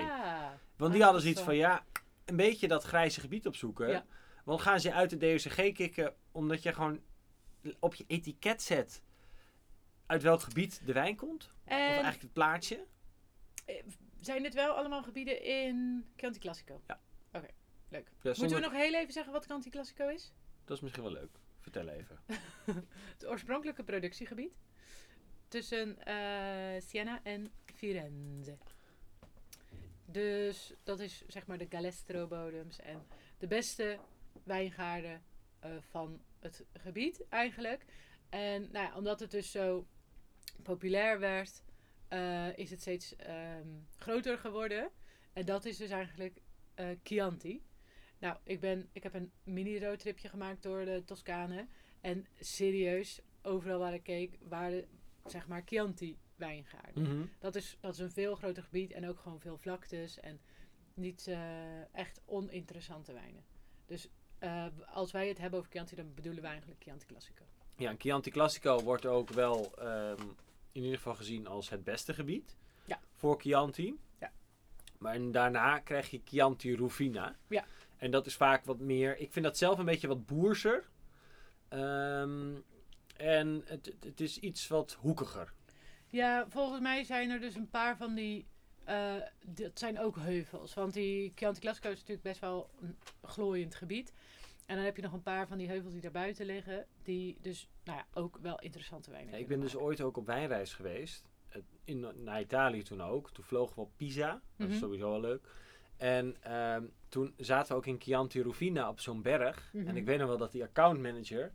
Want die Ah, hadden zoiets zo. van, ja, een beetje dat grijze gebied opzoeken. Ja. Want gaan ze uit de DOCG kicken omdat je gewoon op je etiket zet uit welk gebied de wijn komt? Of En eigenlijk het plaatje? eh, zijn dit wel allemaal gebieden in Chianti Classico? Ja. Oké, leuk. Ja, Moeten zonder- we nog heel even zeggen wat Chianti Classico is? Dat is misschien wel leuk. Vertel even. (laughs) Het oorspronkelijke productiegebied tussen eh, Siena en Firenze. Dus dat is zeg maar de Galestro-bodems en de beste wijngaarden eh, van het gebied eigenlijk. En nou ja, omdat het dus zo populair werd, eh, is het steeds ehm, groter geworden. En dat is dus eigenlijk eh, Chianti. Nou, ik, ben, ik heb een mini-roadtripje gemaakt door de Toscane. En serieus, overal waar ik keek, waren zeg maar Chianti wijngaarden. Mhm. Dat, is, dat is een veel groter gebied en ook gewoon veel vlaktes en niet eh, echt oninteressante wijnen. Dus als wij het hebben over Chianti, dan bedoelen wij eigenlijk Chianti Classico. Ja, en Chianti Classico wordt ook wel ehm, in ieder geval gezien als het beste gebied Ja. voor Chianti. Ja. Maar en daarna krijg je Chianti Rufina. Ja. En dat is vaak wat meer... Ik vind dat zelf een beetje wat boerser. Ehm, en het, het- is iets wat hoekiger. Ja, volgens mij zijn er dus een paar van die. eh, dat zijn ook heuvels. Want die Chianti Classico is natuurlijk best wel een glooiend gebied. En dan heb je nog een paar van die heuvels die daarbuiten liggen. Die dus nou ja, ook wel interessante wijnen Ja, ik ben dus ooit ook op wijnreis geweest. Het- In, naar Italië toen ook. Toen vlogen we op Pisa. Dat is Mhm. sowieso wel leuk. En ehm, toen zaten we ook in Chianti Rufina op zo'n berg. Mhm. En ik weet nog wel dat die accountmanager...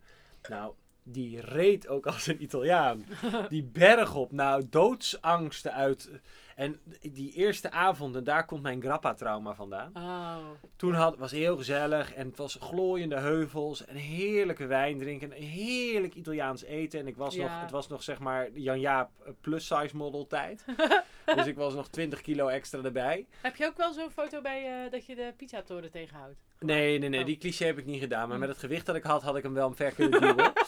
Nou, die reed ook als een Italiaan. (laughs) die berg op. Nou, doodsangsten uit. En die eerste avond, en daar komt mijn grappa-trauma vandaan. Oh, Toen had, was het heel gezellig en het was glooiende heuvels en heerlijke wijn drinken en heerlijk Italiaans eten. En ik was Ja. nog, het was nog zeg maar Jan Jaap eh, plus size model tijd. (laughs) dus ik was nog 20 kilo extra erbij. heb je ook wel zo'n foto bij eh, dat je de pizzatoren tegenhoudt? Nee, nee, nee, Oh. die cliché heb ik niet gedaan. Maar Hm. met het gewicht dat ik had, had ik hem wel ver kunnen duwen. (laughs)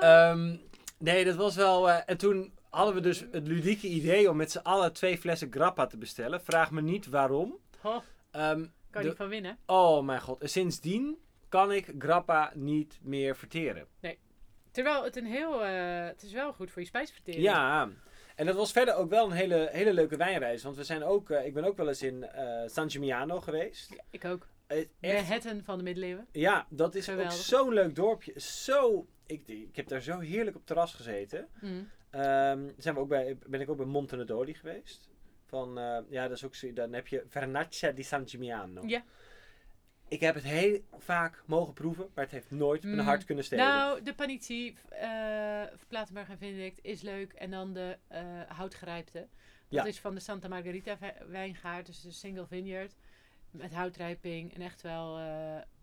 Ehm, nee, dat was wel... eh, en toen hadden we dus het ludieke idee om met z'n allen twee flessen grappa te bestellen. Vraag me niet waarom. Oh, Ehm, kan de- niet van winnen. Oh mijn god. En sindsdien kan ik grappa niet meer verteren. Terwijl het een heel. eh, het is wel goed voor je spijsvertering. Ja. En dat was verder ook wel een hele, hele leuke wijnreis. Want we zijn ook, eh, ik ben ook wel eens in eh San Gimignano geweest. Ik ook. Eh, echt, Manhattan van de middeleeuwen. ja, dat is Geweldig. ook zo'n leuk dorpje. Zo, ik, ik heb daar zo heerlijk op terras gezeten. Mm. Ehm, zijn we ook bij, ben ik ook bij Montenedoli geweest. Van, eh, ja, dat is ook zo, dan heb je Vernaccia di San Gimignano. Ja. Ik heb het heel vaak mogen proeven, maar het heeft nooit mijn Mm. hart kunnen stelen. Nou, de Panitie, eh Platenberg en Benedict is leuk. En dan de eh houtgerijpte. Dat Ja. is van de Santa Margarita wijngaard. Dus de single vineyard. Met houtrijping. En echt wel...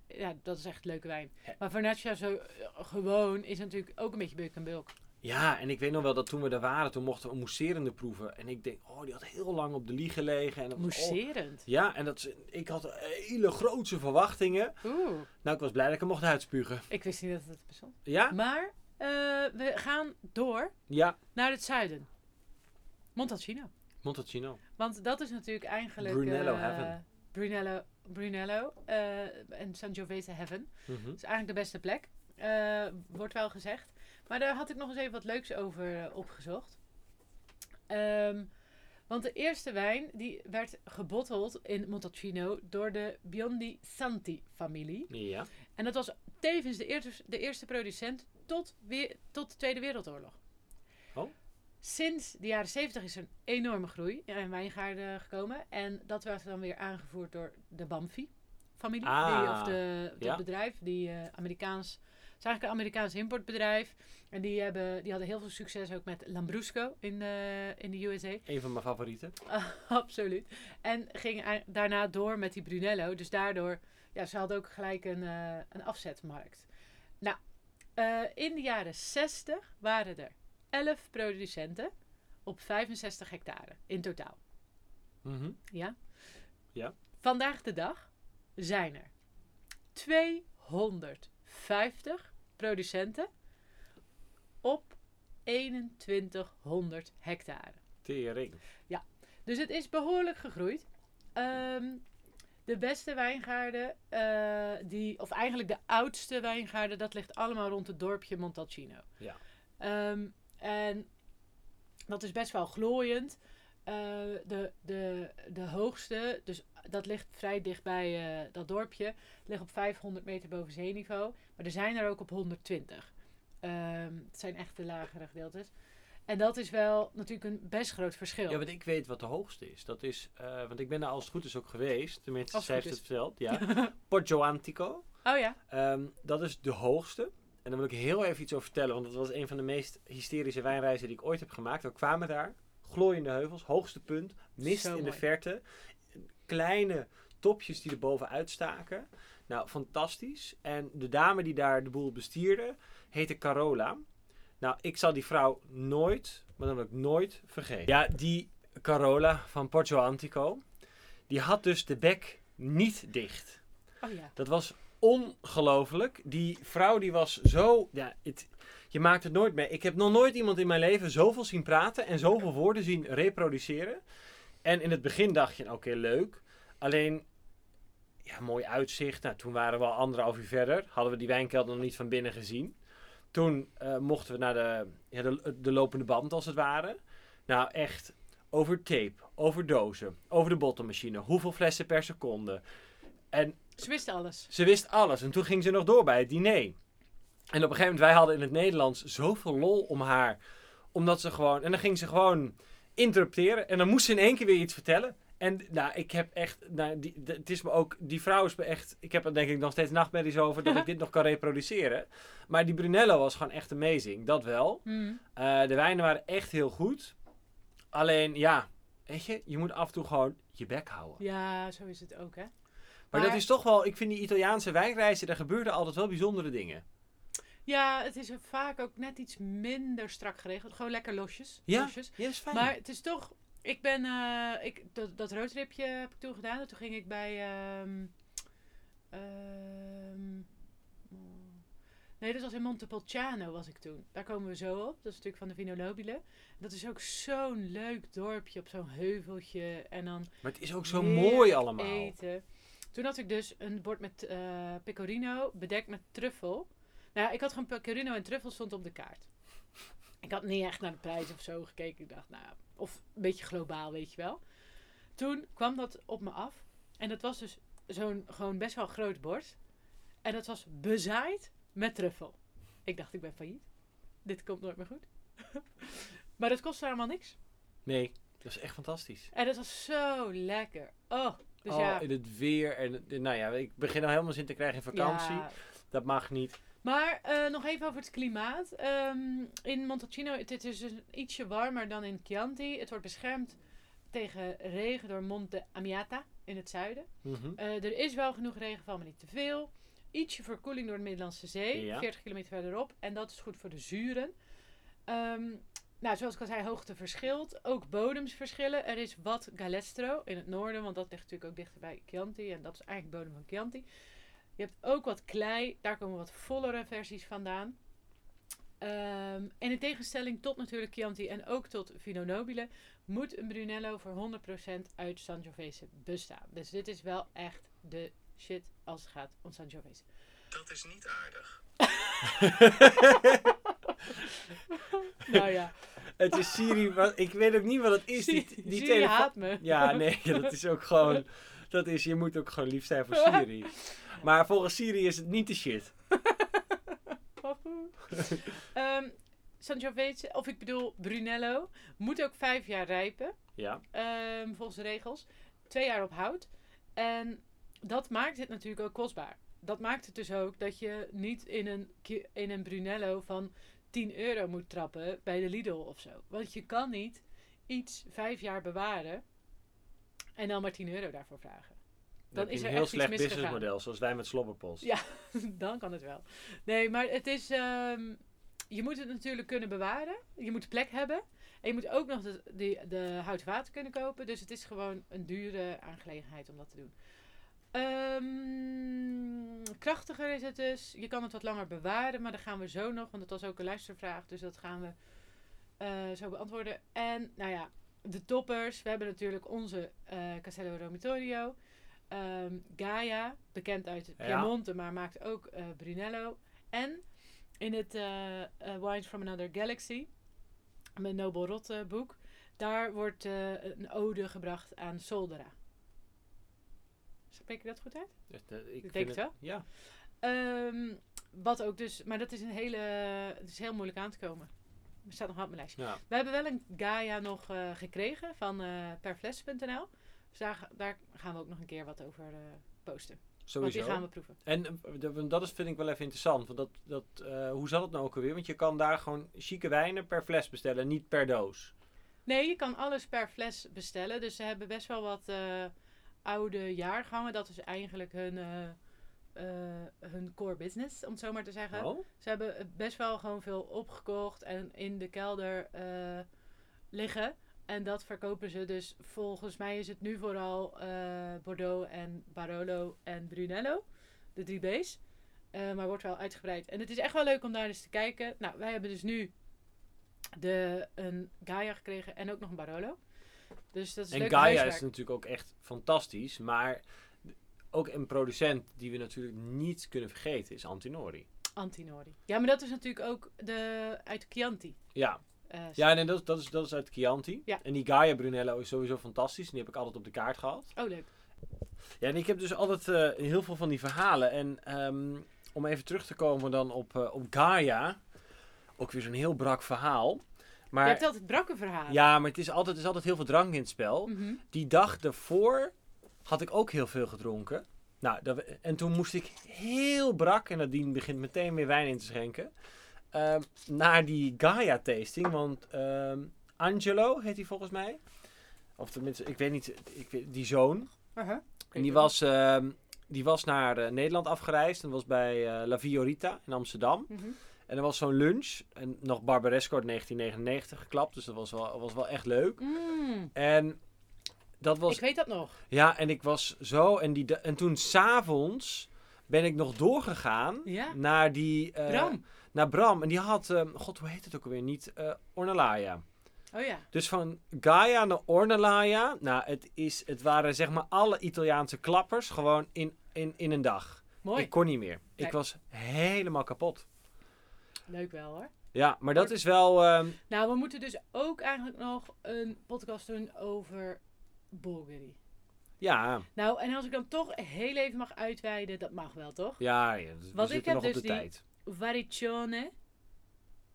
ja, dat is echt leuke wijn. Maar Vernaccia zo gewoon is natuurlijk ook een beetje buk en bulk. Ja, en ik weet nog wel dat toen we daar waren, toen mochten we mousserende proeven. En ik denk, oh, die had heel lang op de lieg gelegen. En dat oh. Ja, en dat, ik had hele grootse verwachtingen. Oeh, Nou, ik was blij dat ik hem mocht uitspugen. ik wist niet dat het bestond. Ja? Maar eh, we gaan door Ja, naar het zuiden. Montalcino. Montalcino. Want dat is natuurlijk eigenlijk... Brunello eh, Heaven. Brunello, Brunello eh, en Sangiovese Heaven. Mhm. Dat is eigenlijk de beste plek. wordt wel gezegd. Maar daar had ik nog eens even wat leuks over eh, opgezocht. Ehm, want de eerste wijn die werd gebotteld in Montalcino door de Biondi Santi familie. Ja. En dat was tevens de eerste, de eerste producent tot, weer, tot de Tweede Wereldoorlog. Oh. Sinds de jaren 70 is er een enorme groei in wijngaarden gekomen. En dat werd dan weer aangevoerd door de Bamfi-familie. Ah, die, of de, dat ja. bedrijf, die eh, Amerikaans... Het is eigenlijk een Amerikaans importbedrijf. En die, hebben, die hadden heel veel succes ook met Lambrusco in, eh, in de USA. Een van mijn favorieten. (laughs) Absoluut. En ging daarna door met die Brunello. Dus daardoor, ja, ze hadden ook gelijk een, eh, een afzetmarkt. Nou, eh, in de jaren 60 waren er 11 producenten op 65 hectare in totaal. Mhm. Ja? Ja. Vandaag de dag zijn er 250 producenten op 2100 hectare. Tering. Dus het is behoorlijk gegroeid. Ehm, de beste wijngaarden, eh, die, of eigenlijk de oudste wijngaarden, dat ligt allemaal rond het dorpje Montalcino. Ja. Ehm, en dat is best wel glooiend. Eh, de, de, de hoogste, dus dat ligt vrij dicht bij eh, dat dorpje, ligt op 500 meter boven zeeniveau. Maar er zijn er ook op 120. Ehm, het zijn echt de lagere gedeeltes. En dat is wel natuurlijk een best groot verschil. Ja, want ik weet wat de hoogste is. Dat is, eh, want ik ben daar als het goed is ook geweest. Tenminste, Als zij heeft het verteld. Ja. (laughs) Porto Antico. Oh ja. Ehm, dat is de hoogste. En daar wil ik heel even iets over vertellen. Want dat was een van de meest hysterische wijnreizen die ik ooit heb gemaakt. We kwamen daar. Glooiende heuvels. Hoogste punt. Mist Zo in de verte. Kleine topjes die er bovenuit staken. Nou, fantastisch. En de dame die daar de boel bestierde, heette Carola. Nou, ik zal die vrouw nooit maar dan ook nooit vergeten. Ja, die Carola van Porto Antico, die had dus de bek niet dicht. Oh ja. Dat was ongelooflijk. Die vrouw die was zo... Ja, het, je maakt het nooit mee. Ik heb nog nooit iemand in mijn leven zoveel zien praten en zoveel woorden zien reproduceren. En in het begin dacht je, oké, leuk. Alleen, ja, mooi uitzicht. Nou, toen waren we al anderhalf uur verder. Hadden we die wijnkelder nog niet van binnen gezien. Toen eh, mochten we naar de, ja, de, de lopende band, als het ware. Nou, echt over tape, over dozen, over de bottelmachine. Hoeveel flessen per seconde. En Ze wisten alles. ze wist alles. En toen ging ze nog door bij het diner. En op een gegeven moment, wij hadden in het Nederlands zoveel lol om haar. Omdat ze gewoon... En dan ging ze gewoon interrupteren. En dan moest ze in één keer weer iets vertellen. En nou, ik heb echt... Nou, die, de- het is me ook... Die vrouw is me echt... Ik heb er denk ik nog steeds nachtmerries over dat ik dit nog kan reproduceren. Maar die Brunello was gewoon echt amazing. Dat wel. Hmm. Eh, de wijnen waren echt heel goed. Alleen, ja... Weet je, je moet af en toe gewoon je bek houden. Ja, zo is het ook, hè. Maar, Maar- dat is toch wel... Ik vind die Italiaanse wijnreizen... Daar gebeurden altijd wel bijzondere dingen. Ja, het is vaak ook net iets minder strak geregeld. Gewoon lekker losjes. Ja, losjes. ja dat is fijn. Maar het is toch... Ik ben... eh, ik, dat, dat roodripje heb ik toen gedaan. En toen ging ik bij... ehm, ehm, nee, dat was in Montepulciano was ik toen. Daar komen we zo op. Dat is natuurlijk van de Vino Nobile. Dat is ook zo'n leuk dorpje op zo'n heuveltje. En dan Maar het is ook zo mooi allemaal. Eten. Toen had ik dus een bord met eh, pecorino bedekt met truffel. Nou ja, ik had gewoon pecorino en truffel stond op de kaart. Ik had niet echt naar de prijs of zo gekeken. Ik dacht, nou, ja, of een beetje globaal, weet je wel. Toen kwam dat op me af. En dat was dus zo'n gewoon best wel groot bord. En dat was bezaaid met truffel. Ik dacht, ik ben failliet. Dit komt nooit meer goed. (laughs) maar dat kostte helemaal niks. Nee, dat is echt fantastisch. En dat was zo lekker. Oh, dus oh, ja. in het weer. En, nou ja, ik begin al helemaal zin te krijgen in vakantie. Ja, Dat mag niet. Maar eh, nog even over het klimaat. Ehm, in Montalcino, het, het is dus ietsje warmer dan in Chianti. Het wordt beschermd tegen regen door Monte Amiata in het zuiden. Mhm. Eh, er is wel genoeg regenval, maar niet te veel. Ietsje verkoeling door de Middellandse Zee, Ja. 40 kilometer verderop. En dat is goed voor de zuren. Ehm, nou, zoals ik al zei, hoogte verschilt. Ook bodems verschillen. Er is wat Galestro in het noorden, want dat ligt natuurlijk ook dichter bij Chianti. En dat is eigenlijk bodem van Chianti. Je hebt ook wat klei, daar komen wat vollere versies vandaan. Ehm, en in tegenstelling tot natuurlijk Chianti en ook tot Vino Nobile, moet een Brunello voor 100% uit Sangiovese bestaan. Dus dit is wel echt de shit als het gaat om Sangiovese. Dat is niet aardig. (laughs) nou ja, Het is Siri. ik weet ook niet wat het is. Die, Siri, die Siri haat me. Ja, nee, (laughs) dat is ook gewoon. Dat is, je moet ook gewoon lief zijn voor (laughs) Siri. Maar volgens Siri is het niet de shit. (laughs) Ehm Sangiovese, of ik bedoel Brunello, moet ook vijf jaar rijpen. Ja. Ehm, volgens de regels. Twee jaar op hout. En dat maakt het natuurlijk ook kostbaar. Dat maakt het dus ook dat je niet in een, in een Brunello van 10 euro moet trappen bij de Lidl of zo. Want je kan niet iets vijf jaar bewaren en dan maar 10 euro daarvoor vragen. Dan is er een heel echt slecht businessmodel, zoals wij met Slobberpost. Ja. (laughs) dan kan het wel. Nee, maar het is. ehm, je moet het natuurlijk kunnen bewaren. Je moet plek hebben. En je moet ook nog de, de, de houten water kunnen kopen. Dus het is gewoon een dure aangelegenheid om dat te doen. Ehm, krachtiger is het dus. Je kan het wat langer bewaren, maar dat gaan we zo nog. Want dat was ook een luistervraag. Dus dat gaan we eh, zo beantwoorden. En nou ja, de toppers. We hebben natuurlijk onze eh Castello Romitorio. Ehm, Gaia, bekend uit Ja. Piemonte, maar maakt ook eh, Brunello. En in het eh, eh, Wines from Another Galaxy, mijn Nobel Rot eh, boek, daar wordt een ode gebracht aan Soldera. Spreek je dat goed uit? Eh, ik denk het wel. Ja. Ehm, wat ook dus, maar dat is een hele, het is heel moeilijk aan te komen. Er staat nog op mijn lijstje. ja. We hebben wel een Gaia nog gekregen van perfles.nl. Dus daar, ga- daar gaan we ook nog een keer wat over eh, posten. Want Sowieso. die gaan we proeven. En eh, dat is, vind ik wel even interessant. Want dat, dat, eh, hoe zat het nou ook alweer? Want je kan daar gewoon chique wijnen per fles bestellen, niet per doos. Nee, je kan alles per fles bestellen. Dus ze hebben best wel wat eh, oude jaargangen. Dat is eigenlijk hun, hun core business, om het zo maar te zeggen. Oh? Ze hebben best wel gewoon veel opgekocht. En in de kelder liggen. En dat verkopen ze dus, volgens mij is het nu vooral eh, Bordeaux en Barolo en Brunello. De drie B's. Eh, maar wordt wel uitgebreid. En het is echt wel leuk om daar eens te kijken. Nou, wij hebben dus nu de, een Gaia gekregen en ook nog een Barolo. Dus dat is En leuk Gaia huiswerk. is natuurlijk ook echt fantastisch. Maar ook een producent die we natuurlijk niet kunnen vergeten is Antinori. Antinori. Ja, maar dat is natuurlijk ook de, uit Chianti. Ja, eh, ja nee, dat, dat, is, dat is uit Chianti. Ja. En die Gaia Brunello is sowieso fantastisch. Die heb ik altijd op de kaart gehad. Oh, leuk. Ja, en ik heb dus altijd eh, heel veel van die verhalen. En ehm, om even terug te komen dan op, eh, op Gaia. Ook weer zo'n heel brak verhaal. Maar, Je hebt altijd brakke verhalen. ja, maar het is, altijd, er is altijd heel veel drank in het spel. Mhm. Die dag daarvoor had ik ook heel veel gedronken. Nou, dat, en toen moest ik heel brak, en Nadine begint meteen weer wijn in te schenken, ehm, naar die Gaia-tasting. Want ehm, Angelo heet hij volgens mij. Of tenminste, ik weet niet, ik weet, die zoon. Uh-huh. En die was, ehm, die was naar eh, Nederland afgereisd en was bij eh, La Viorita in Amsterdam. Mhm. En er was zo'n lunch, en nog Barbaresco uit 1999 geklapt, dus dat was wel, was wel echt leuk. Mm, En dat was Ik weet dat nog. ja, en ik was zo. En, die, en toen s'avonds ben ik nog doorgegaan Ja. naar die. Bram. Naar Bram. En die had. ehm, God, hoe heet het ook alweer? Niet eh Ornalaya. Oh ja. Dus van Gaia naar Ornalaya. Nou, het, is, het waren zeg maar alle Italiaanse klappers. Gewoon in, in, in een dag. Mooi. Ik kon niet meer. Ik was helemaal kapot. Leuk wel hoor. Ja, maar dat is wel. ehm, Nou, we moeten dus ook eigenlijk nog een podcast doen over Bulgari. ja, Nou, en als ik dan toch heel even mag uitweiden, dat mag wel toch? ja, ja, we Want ik zitten heb nog op dus de die- tijd. Variccione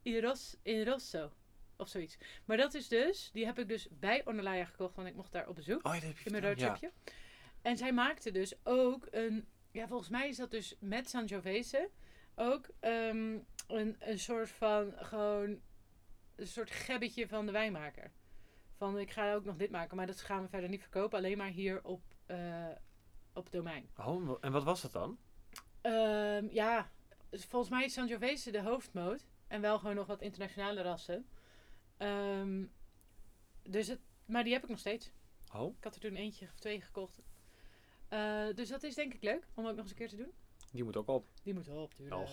in, Ros in Rosso. Of zoiets. Maar dat is dus, die heb ik dus bij Ornelaya gekocht, want ik mocht daar op bezoek. Oh, ja, dat heb je In mijn verteld, ja. En zij maakte dus ook een, ja volgens mij is dat dus met Sangiovese ook ehm, een, een soort van gewoon een soort gebbetje van de wijnmaker. Van ik ga ook nog dit maken, maar dat gaan we verder niet verkopen, alleen maar hier op, eh, op het domein. Oh, en wat was dat dan? Ehm, ja, volgens mij is Sangiovese de hoofdmoot. En wel gewoon nog wat internationale rassen. Ehm, dus het, maar die heb ik nog steeds. Oh, Ik had er toen eentje of twee gekocht. Eh, dus dat is denk ik leuk om ook nog eens een keer te doen. die moet ook op. Die moet op, tuurlijk. Och.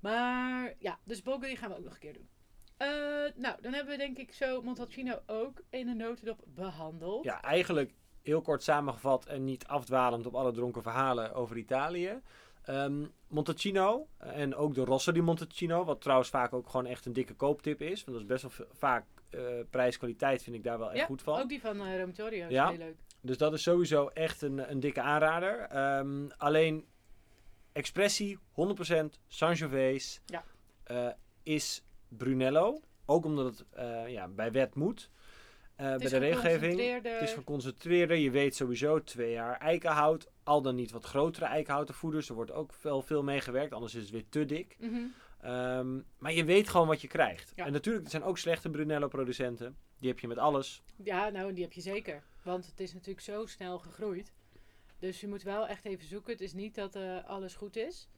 Maar ja, dus Bulgari gaan we ook nog een keer doen. Eh, nou, dan hebben we denk ik zo Montalcino ook in een notendop behandeld. Ja, eigenlijk heel kort samengevat en niet afdwalend op alle dronken verhalen over Italië. Ehm Montalcino eh, en ook de Rosso di Montalcino, wat trouwens vaak ook gewoon echt een dikke kooptip is. Want dat is best wel vaak eh, prijs-kwaliteit vind ik daar wel echt Ja, goed van. Ook die van uh, Romitorio is Ja. heel leuk. Dus dat is sowieso echt een, een dikke aanrader. Ehm, alleen Expressie, 100% Sangiovese, Ja. eh, is Brunello. Ook omdat het eh, ja, bij wet moet. Eh, bij de regelgeving. Het is geconcentreerder. Je weet sowieso twee jaar eikenhout. Al dan niet wat grotere eikenhouten voeders. Er wordt ook wel veel mee gewerkt. Anders is het weer te dik. Mhm. Ehm, maar je weet gewoon wat je krijgt. Ja. En natuurlijk, er zijn ook slechte Brunello producenten. Die heb je met alles. Ja, nou, die heb je zeker. Want het is natuurlijk zo snel gegroeid. Dus je moet wel echt even zoeken. Het is niet dat eh, alles goed is.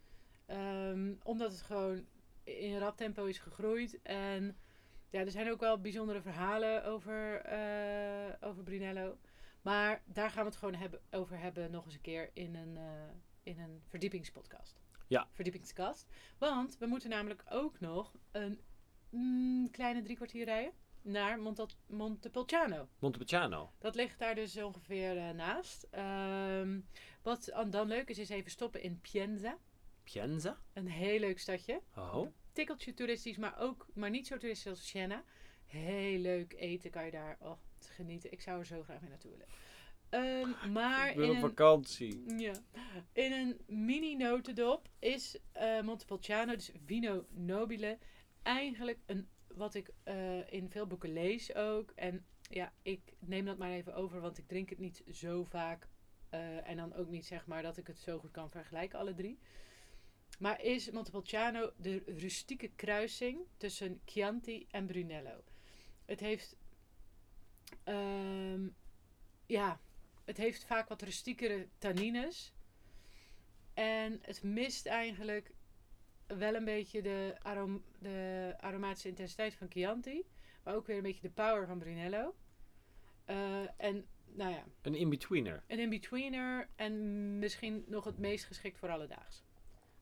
Ehm, omdat het gewoon in rap tempo is gegroeid. En ja, er zijn ook wel bijzondere verhalen over, eh, over Brunello. Maar daar gaan we het gewoon hebben, over hebben nog eens een keer in een, eh, in een verdiepingspodcast. Ja. Verdiepingskast. Want we moeten namelijk ook nog een mm, kleine drie kwartier rijden naar Montepulciano. Montepulciano. Dat ligt daar dus ongeveer eh, naast. Ehm, wat an- dan leuk is, is even stoppen in Pienza. Pienza. Een heel leuk stadje. Oh. Tikkeltje toeristisch, maar ook maar niet zo toeristisch als Siena. Heel leuk eten kan je daar oh, genieten. Ik zou er zo graag mee naartoe willen. Ehm, maar Ik wil in op een, vakantie. ja, in een mini notendop is eh Montepulciano, dus Vino Nobile, eigenlijk een, wat ik eh, in veel boeken lees ook. En ja, ik neem dat maar even over, want ik drink het niet zo vaak. eh, en dan ook niet zeg maar dat ik het zo goed kan vergelijken, alle drie. Maar is Montepulciano de rustieke kruising tussen Chianti en Brunello. Het heeft, ehm, ja, het heeft vaak wat rustiekere tannines. En het mist eigenlijk wel een beetje de, arom de aromatische intensiteit van Chianti. ook weer een beetje de power van Brunello. Eh, en nou ja, Een in-betweener. een in-betweener en misschien nog het meest geschikt voor alledaags.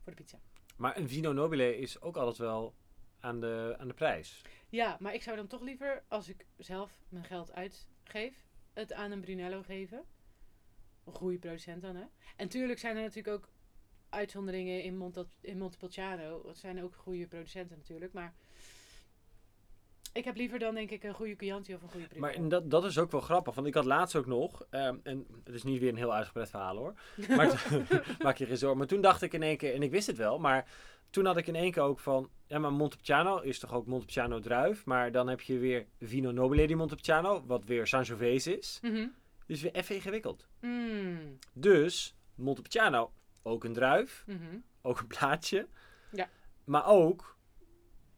Voor de pizza. Maar een Vino Nobile is ook altijd wel aan de, aan de prijs. Ja, maar ik zou dan toch liever, als ik zelf mijn geld uitgeef, het aan een Brunello geven. Een goede producent dan, hè. En tuurlijk zijn er natuurlijk ook uitzonderingen in, Monte, in Montepulciano. Dat zijn ook goede producenten natuurlijk, maar... Ik heb liever dan denk ik een goede Chianti of een goede Maar Brunello. en dat, dat is ook wel grappig, want ik had laatst ook nog, ehm, en het is niet weer een heel uitgebreid verhaal hoor, (laughs) maar (laughs) maak je geen zorgen. Maar toen dacht ik in één keer, en ik wist het wel, maar toen had ik in één keer ook van, ja maar Montepulciano is toch ook Montepulciano druif, maar dan heb je weer Vino Nobile di Montepulciano, wat weer Sangiovese is. Mhm. Dus weer even ingewikkeld. Mm. Dus Montepulciano, ook een druif, Mhm. ook een plaatje, Ja. maar ook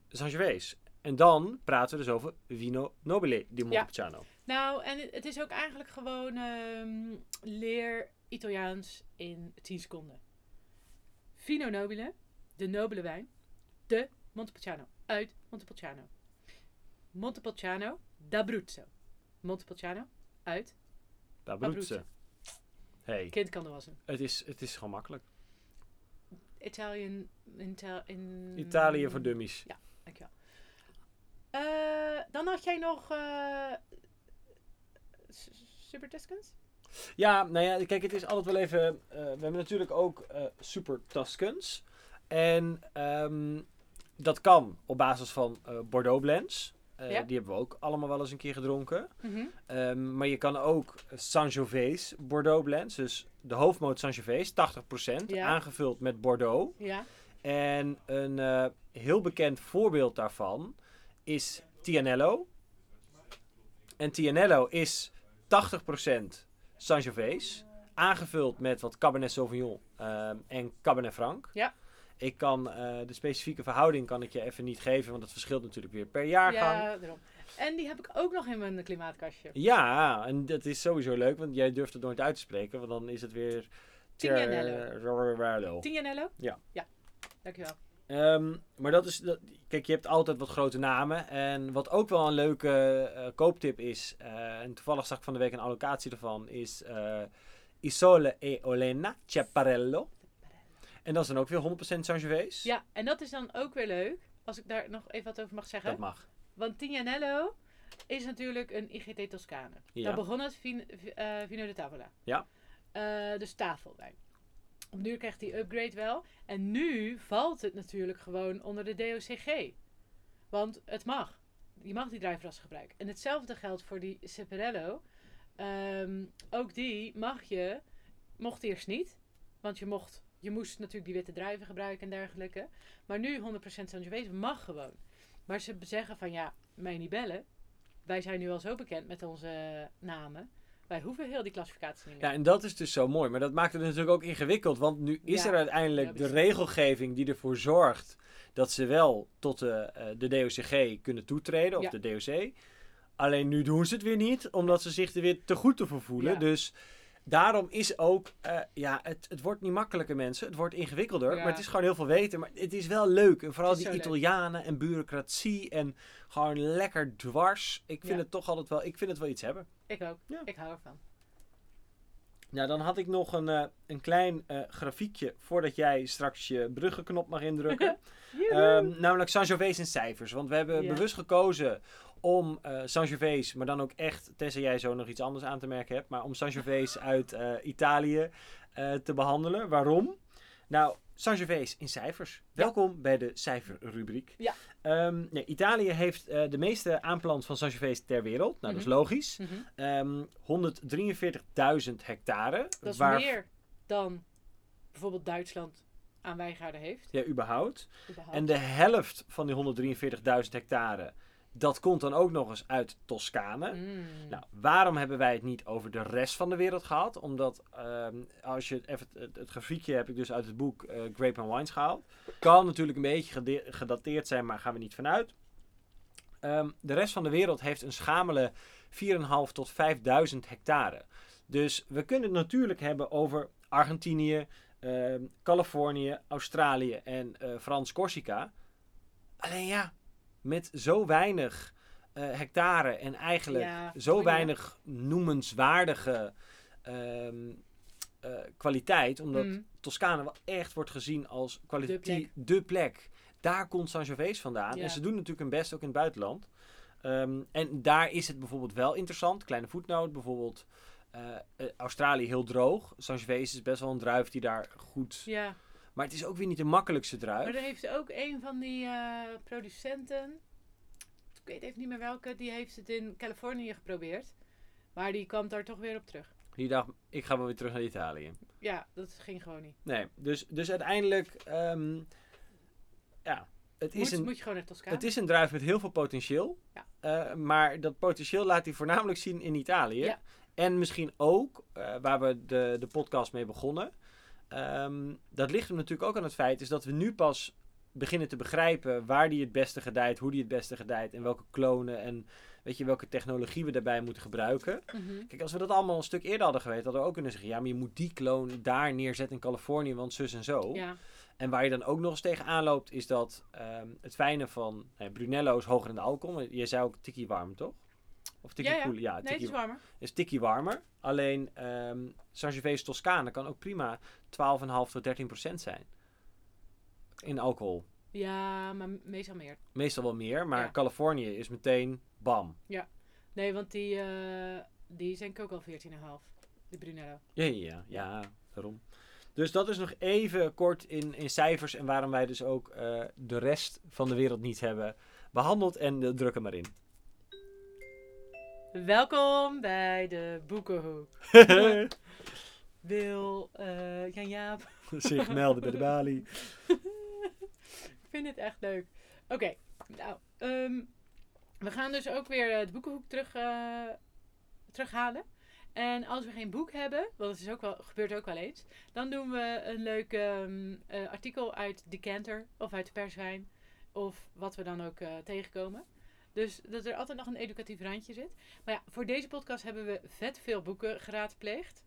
Sangiovese. En dan praten we dus over Vino Nobile di Montepulciano. Nou, en het is ook eigenlijk gewoon ehm, leer Italiaans in 10 seconden. Vino Nobile, de nobele wijn, de Montepulciano, uit Montepulciano. Montepulciano d'Abruzzo. Montepulciano, uit D'Abruzzo. Abruzzo. Hey, Kind kan er wassen. het is, het is gewoon makkelijk. Italian, Intel, in... Italië voor dummies. Dankjewel. Eh, dan had jij nog S- Super Tuscans? Ja, nou ja, kijk, het is altijd wel even... eh, we hebben natuurlijk ook Super Tuscans. En ehm, dat kan op basis van eh, Bordeaux blends. Eh, Ja. Die hebben we ook allemaal wel eens een keer gedronken. Mhm. Ehm, maar je kan ook Sangiovese Bordeaux blends. Dus de hoofdmoot Sangiovese, 80%. Ja. Aangevuld met Bordeaux. Ja. En een eh, heel bekend voorbeeld daarvan is Tianello. En Tianello is 80% Sangiovese, aangevuld met wat Cabernet Sauvignon ehm, en Cabernet Franc. Ja. Ik kan eh, de specifieke verhouding kan ik je even niet geven, want dat verschilt natuurlijk weer per jaargang. Ja, daarom. En die heb ik ook nog in mijn klimaatkastje. Ja, en dat is sowieso leuk, want jij durft het nooit uit te spreken, want dan is het weer... Tignanello. Tignanello? Ja. Ja, dankjewel. Ehm, maar dat is, dat, kijk, je hebt altijd wat grote namen. En wat ook wel een leuke eh, kooptip is, eh, en toevallig zag ik van de week een allocatie ervan, is Isole e Olena Ciapparello. En dat is dan ook weer 100% Sangiovese. Ja, en dat is dan ook weer leuk, als ik daar nog even wat over mag zeggen. Dat mag. Want Tignanello is natuurlijk een IGT Toscane. Ja. Daar begon het vin, eh, Vino de Tavola. Ja. Eh, dus tafelwijn. Op nu krijgt hij upgrade wel. En nu valt het natuurlijk gewoon onder de DOCG. Want het mag. Je mag die druivenras gebruiken. En hetzelfde geldt voor die Separello. Ehm, ook die mag je, mocht eerst niet. Want je mocht, je moest natuurlijk die witte druiven gebruiken en dergelijke. Maar nu 100% Sangiovese mag gewoon. Maar ze zeggen van ja, mij niet bellen. Wij zijn nu al zo bekend met onze namen. Wij hoeven heel die klassificatie niet meer. Ja, en dat is dus zo mooi. Maar dat maakt het natuurlijk ook ingewikkeld. Want nu is Ja. er uiteindelijk de regelgeving die ervoor zorgt dat ze wel tot de, eh, de DOCG kunnen toetreden. Of Ja. de DOC. Alleen nu doen ze het weer niet, omdat ze zich er weer te goed te voor voelen. Ja. Dus daarom is ook, eh, ja, het, het wordt niet makkelijker mensen. Het wordt ingewikkelder, Ja. maar het is gewoon heel veel weten. Maar het is wel leuk. En vooral die leuk. Italianen en bureaucratie en gewoon lekker dwars. Ik vind Ja. het toch altijd wel, ik vind het wel iets hebben. Ik ook. Ja. Ik hou ervan. Nou, dan had ik nog een, eh, een klein eh, grafiekje voordat jij straks je bruggenknop mag indrukken. (laughs) Ehm, namelijk Sangiovese in cijfers. Want we hebben bewust gekozen om eh Sangiovese, maar dan ook echt, tenzij jij zo nog iets anders aan te merken hebt, maar om Sangiovese uit eh, Italië eh, te behandelen. Waarom? Nou, Sangiovese in cijfers. Welkom bij de cijferrubriek. Ja. Ehm, nee, Italië heeft de meeste aanplant van Sangiovese ter wereld. Nou, dat is Mhm. logisch. Mhm. Ehm 143.000 hectare. Dat is waar- meer dan bijvoorbeeld Duitsland aan wijngaarden heeft. Ja, überhaupt. überhaupt. En de helft van die 143.000 hectare, dat komt dan ook nog eens uit Toscane. Mm. Nou, waarom hebben wij het niet over de rest van de wereld gehad? Omdat, ehm, als je het, even, het, het grafiekje heb ik dus uit het boek eh, Grape and Wines gehaald. Kan natuurlijk een beetje gedateerd zijn, maar gaan we niet vanuit. Ehm, de rest van de wereld heeft een schamele 4.500 tot 5.000 hectare. Dus we kunnen het natuurlijk hebben over Argentinië, ehm, Californië, Australië en eh, Frans Corsica. Alleen ja, met zo weinig eh, hectare en eigenlijk Ja, zo weinig noemenswaardige ehm, eh, kwaliteit. Omdat Mm. Toscane wel echt wordt gezien als De plek. de plek. Daar komt Sangiovese vandaan. Ja. En ze doen natuurlijk hun best ook in het buitenland. Ehm, en daar is het bijvoorbeeld wel interessant. Kleine voetnoot, bijvoorbeeld eh, Australië heel droog. Sangiovese is best wel een druif die daar goed... Ja, Maar het is ook weer niet de makkelijkste druif. maar er heeft ook een van die eh, producenten, ik weet even niet meer welke, die heeft het in Californië geprobeerd. Maar die kwam daar toch weer op terug. Die dacht, ik ga wel weer terug naar Italië. Ja, dat ging gewoon niet. Nee, dus, dus uiteindelijk... ehm, ja, het is Moet, een... moet je gewoon naar Toscane. Het is een druif met heel veel potentieel. Ja. Eh, maar dat potentieel laat hij voornamelijk zien in Italië. Ja. En misschien ook, eh, waar we de, de podcast mee begonnen. Ehm, dat ligt hem natuurlijk ook aan het feit is dat we nu pas beginnen te begrijpen waar die het beste gedijt, hoe die het beste gedijt en welke klonen en weet je, welke technologie we daarbij moeten gebruiken. Mhm. Kijk, als we dat allemaal een stuk eerder hadden geweten, hadden we ook kunnen zeggen, ja, maar je moet die kloon daar neerzetten in Californië, want zus en zo. Ja, En waar je dan ook nog eens tegenaan loopt, is dat ehm, het fijne van nou, Brunello is hoger in de alcohol. Je zei ook tikkie warm, toch? Of tikkie Ja, ja. Ja, nee, het is warmer. is tikkie warmer. Alleen ehm Sangiovese Toscane kan ook prima 12,5 tot 13 procent zijn. In alcohol. Ja, maar meestal meer. Meestal wel meer, maar Ja. Californië is meteen bam. Nee, want die, eh, die ik ook al 14,5. De Brunello. Ja, ja, ja, ja, daarom. Dus dat is nog even kort in, in cijfers en waarom wij dus ook eh, de rest van de wereld niet hebben behandeld. En uh, druk er maar in. Welkom bij de Boekenhoek. (laughs) Wil eh Jan Jaap. (laughs) zich melden bij de balie. (laughs) ik vind het echt leuk. Oké, nou, ehm, we gaan dus ook weer eh, de boekenhoek terug, eh, terughalen. En als we geen boek hebben, want het is ook wel, gebeurt ook wel eens, dan doen we een leuk ehm, eh, artikel uit Decanter of uit de perswijn. Of wat we dan ook tegenkomen. Dus dat er altijd nog een educatief randje zit. Maar ja, voor deze podcast hebben we vet veel boeken geraadpleegd.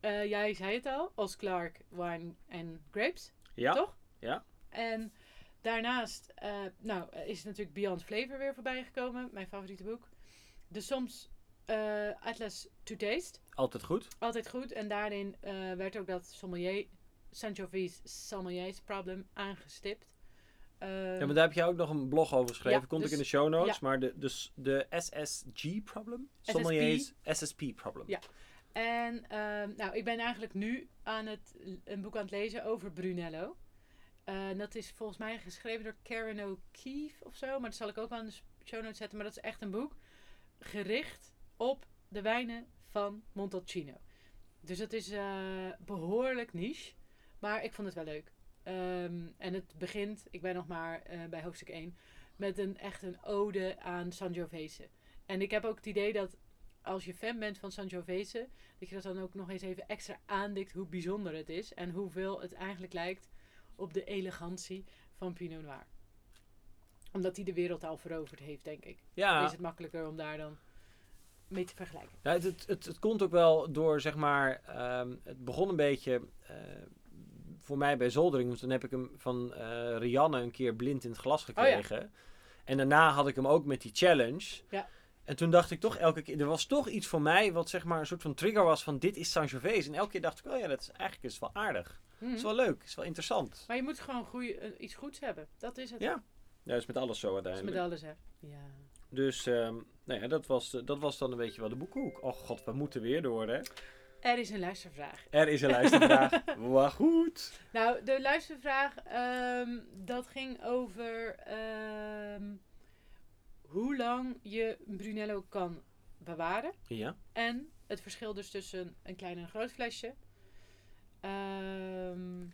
Eh, jij zei het al, Os Clark, Wine and Grapes. Ja, Toch? Ja. En daarnaast eh, nou, is natuurlijk Beyond Flavor weer voorbij gekomen. Mijn favoriete boek. De soms eh, Atlas to Taste. altijd goed. Altijd goed. En daarin werd ook dat sommelier, Sangiovese sommeliers problem aangestipt. Ehm, Ja, maar daar heb jij ook nog een blog over geschreven. Ja, Komt dus- ook in de show notes. ja. Maar de, de, s- de SSG problem? Sommeliers SSP problem. Ja. En ehm, nou, ik ben eigenlijk nu aan het, een boek aan het lezen over Brunello. Eh, En dat is volgens mij geschreven door Karen O'Keefe of zo. Maar dat zal ik ook wel in de show notes zetten. Maar dat is echt een boek gericht op de wijnen van Montalcino. Dus het is eh, behoorlijk niche. Maar ik vond het wel leuk. Ehm, en het begint, ik ben nog maar eh, bij hoofdstuk 1, met een echt een ode aan Sangiovese. En ik heb ook het idee dat als je fan bent van Sangiovese, dat je dat dan ook nog eens even extra aandikt hoe bijzonder het is. En hoeveel het eigenlijk lijkt op de elegantie van Pinot Noir. Omdat hij de wereld al veroverd heeft, denk ik. Ja, Is het makkelijker om daar dan mee te vergelijken. Ja, het, het, het, het komt ook wel door, zeg maar, ehm, het begon een beetje eh, voor mij bij zoldering. Want toen heb ik hem van eh, Rianne een keer blind in het glas Oh ja. gekregen. En daarna had ik hem ook met die challenge. Ja. En toen dacht ik toch elke keer, er was toch iets voor mij wat zeg maar een soort van trigger was van dit is Sangiovese. En elke keer dacht ik, oh ja, dat is eigenlijk is wel aardig. Het is wel leuk, het is wel interessant. Maar je moet gewoon goeie, eh, iets goeds hebben. Dat is het. Ja, Ja, dat is met alles zo Dat is uiteindelijk. met alles, hè. Ja. Dus ehm, nou ja, dat was, dat was dan een beetje wel de boekhoek. Oh god, we moeten weer door hè. Er is een luistervraag. Er is een luistervraag. (laughs) Wat goed. Nou, de luistervraag, ehm, dat ging over ehm, hoe lang je Brunello kan bewaren. Ja. En het verschil dus tussen een klein en een groot flesje. Ehm,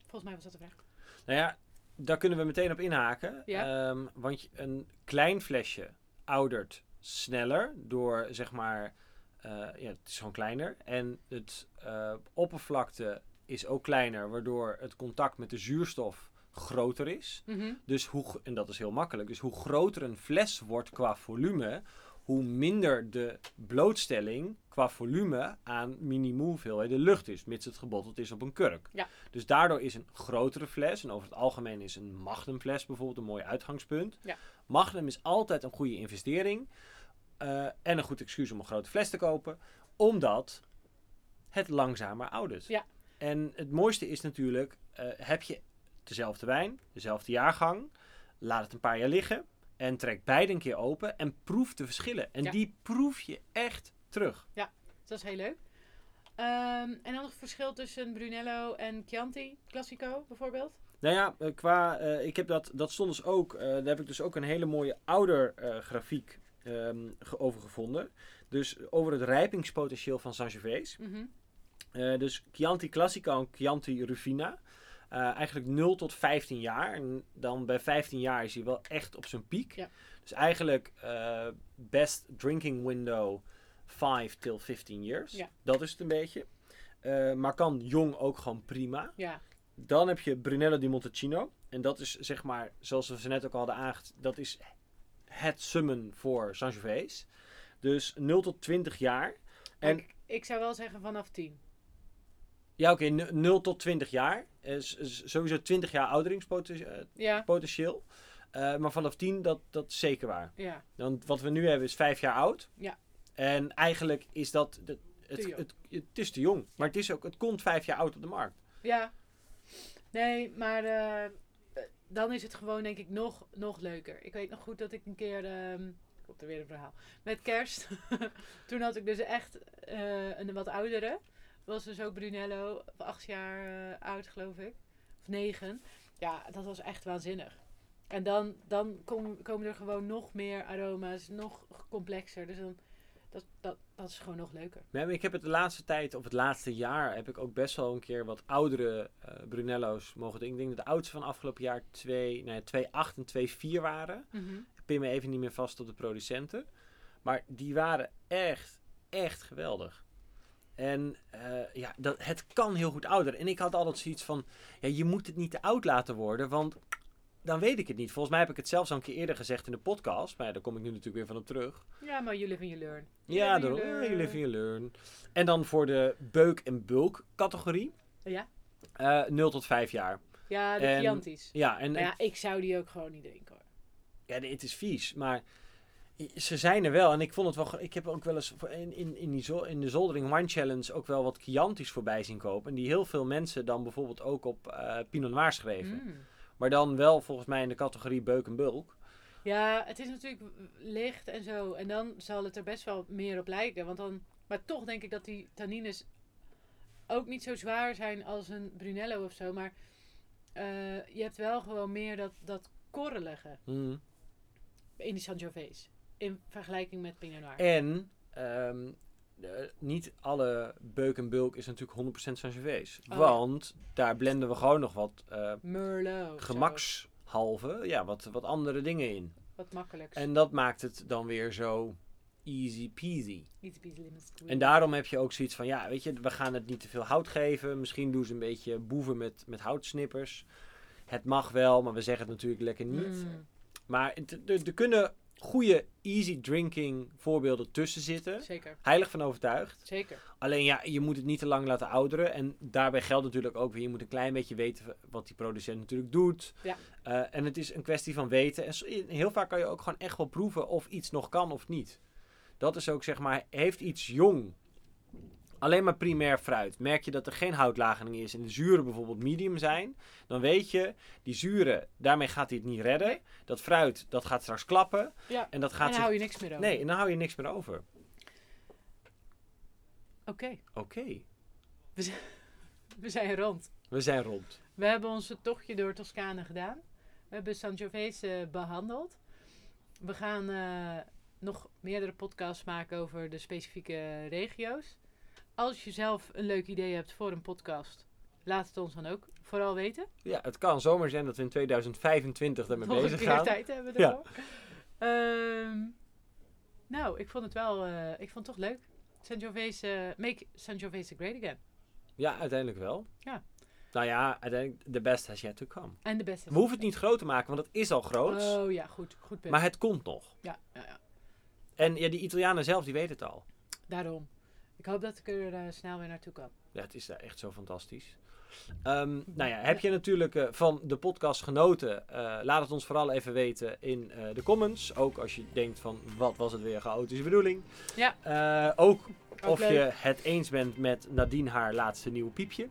volgens mij was dat de vraag. Nou ja, daar kunnen we meteen op inhaken. Ja. Want een klein flesje oudert sneller door, zeg maar, eh, ja, het is gewoon kleiner. En het eh, oppervlakte is ook kleiner, waardoor het contact met de zuurstof groter is. Mhm. Dus hoe, en dat is heel makkelijk, dus hoe groter een fles wordt qua volume, hoe minder de blootstelling qua volume aan minimum hoeveelheden lucht is, mits het gebotteld is op een kurk. Ja. Dus daardoor is een grotere fles, en over het algemeen is een magnumfles bijvoorbeeld een mooi uitgangspunt. Ja. Magnum is altijd een goede investering eh, en een goed excuus om een grote fles te kopen, omdat het langzamer oudert. Ja. En het mooiste is natuurlijk, eh, heb je dezelfde wijn, dezelfde jaargang, laat het een paar jaar liggen en trek beide een keer open en proef de verschillen. En Ja. die proef je echt terug. Dat is heel leuk. Ehm, en dan nog het verschil tussen Brunello en Chianti Classico bijvoorbeeld. Nou ja, eh, qua, ik heb dat, dat stond dus ook, eh, daar heb ik dus ook een hele mooie ouder grafiek ehm, ge- over gevonden. Dus over het rijpingspotentieel van Sangiovese. Mhm. Eh, dus Chianti Classico en Chianti Rufina. Eh, eigenlijk 0 tot 15 jaar. En dan bij 15 jaar is hij wel echt op zijn piek. Ja. Dus eigenlijk eh, best drinking window 5 till 15 years. Ja. Dat is het een beetje. Maar kan jong ook gewoon prima. Ja, Dan heb je Brunello di Montalcino. En dat is zeg maar, zoals we ze net ook al hadden aangegeven, dat is het summon voor Sangiovese. Dus 0 tot 20 jaar. En ik, ik zou wel zeggen vanaf 10. Ja, oké, n- 0 tot 20 jaar. Is, is sowieso 20 jaar ouderingspotentieel. Ja, Eh, maar vanaf 10, dat, dat is zeker waar. ja, Want wat we nu hebben is 5 jaar oud. Ja. En eigenlijk is dat. de- het, het, het, is te jong. Maar het, is ook, het komt 5 jaar oud op de markt. ja. Nee, maar eh, eh, dan is het gewoon denk ik nog, nog leuker. Ik weet nog goed dat ik een keer... ehm komt er weer een verhaal. Met kerst. (laughs) Toen had ik dus echt eh, een wat oudere. Was dus ook Brunello. Acht jaar eh, oud geloof ik. Of negen. Ja, dat was echt waanzinnig. En dan, dan kom- komen er gewoon nog meer aroma's. Nog complexer. Dus dan... Dat, dat, dat is gewoon nog leuker. Maar ik heb het de laatste tijd, of het laatste jaar, heb ik ook best wel een keer wat oudere eh, Brunello's mogen. Ik denk dat de oudste van afgelopen jaar 2, nee, 2,8 en 2,4 waren. Ik pin me even niet meer vast op de producenten. Maar die waren echt, echt geweldig. En eh, ja, dat, het kan heel goed ouder. En ik had altijd zoiets van, ja, je moet het niet te oud laten worden, want dan weet ik het niet. Volgens mij heb ik het zelfs al een keer eerder gezegd in de podcast. Maar ja, daar kom ik nu natuurlijk weer van op terug. Ja, maar you live and you learn. You Ja, daarom. you You learn. live and you learn. En dan voor de beuk- en bulk categorie. Ja? eh 0 tot 5 jaar. Ja, de En- Chianti's. Ja, en ja, ik zou die ook gewoon niet drinken hoor. Ja, het is vies, maar ze zijn er wel. En ik vond het wel. Ik heb ook wel eens in, in, in, die zo, in de Zoldering Wine Challenge ook wel wat Chianti's voorbij zien kopen. En die heel veel mensen dan bijvoorbeeld ook op eh Pinot Noir schreven. Mm. Maar dan wel volgens mij in de categorie beuk en bulk. Ja, het is natuurlijk licht en zo. En dan zal het er best wel meer op lijken. Want dan, maar toch denk ik dat die tannines ook niet zo zwaar zijn als een Brunello of zo. Maar eh, je hebt wel gewoon meer dat, dat korrelige Mm. in die Sangiovese. In vergelijking met Pinot Noir. En ehm, eh, niet alle beuk en bulk is natuurlijk 100% Sangiovese. Oh. Want daar blenden we gewoon nog wat eh, Merlot. gemakshalve, ja, wat, wat andere dingen in. Wat makkelijks. En dat maakt het dan weer zo easy peasy. Iets peasy. En daarom heb je ook zoiets van, ja, weet je, we gaan het niet te veel hout geven. Misschien doen ze een beetje boeven met, met houtsnippers. Het mag wel, maar we zeggen het natuurlijk lekker niet. Mm, Maar er kunnen goede easy drinking voorbeelden tussen zitten. zeker, Heilig van overtuigd. zeker. Alleen ja, je moet het niet te lang laten ouderen. En daarbij geldt natuurlijk ook weer, je moet een klein beetje weten wat die producent natuurlijk doet. Ja. Eh, en het is een kwestie van weten. En heel vaak kan je ook gewoon echt wel proeven of iets nog kan of niet. Dat is ook zeg maar, heeft iets jong alleen maar primair fruit. Merk je dat er geen houtlagering is en de zuren bijvoorbeeld medium zijn, dan weet je, die zuren, daarmee gaat hij het niet redden. Dat fruit, dat gaat straks klappen. Ja, En dat en gaat dan zich... hou je niks meer over. Nee, en dan hou je niks meer over. Oké, Oké, we (laughs) zijn rond. we zijn rond. We hebben ons tochtje door Toscane gedaan. We hebben Sangiovese eh, behandeld. We gaan eh, nog meerdere podcasts maken over de specifieke regio's. Als je zelf een leuk idee hebt voor een podcast, laat het ons dan ook vooral weten. Ja, het kan zomaar zijn dat we in 2025 daarmee Nog een bezig gaan. tijd hebben Ja. ervoor. Ehm, nou, ik vond het wel, eh, ik vond het toch leuk. Sangiovese, eh, make Sangiovese great again. Ja, uiteindelijk wel. Ja. Nou ja, uiteindelijk, the best has yet to come. En de beste. We hoeven het niet groot te maken, want het is al groot. Oh ja, goed, goed punt. maar het komt nog. ja, ja, ja. En ja, die Italianen zelf, die weten het al. Daarom. Ik hoop dat ik er eh, snel weer naartoe kan. Ja, het is daar echt zo fantastisch. Ehm, nou ja, heb je natuurlijk eh, van de podcast genoten? Eh, laat het ons vooral even weten in de comments. Ook als je denkt van, wat was het weer een chaotische bedoeling. Ja. Ook of leuk. je het eens bent met Nadine haar laatste nieuwe piepje.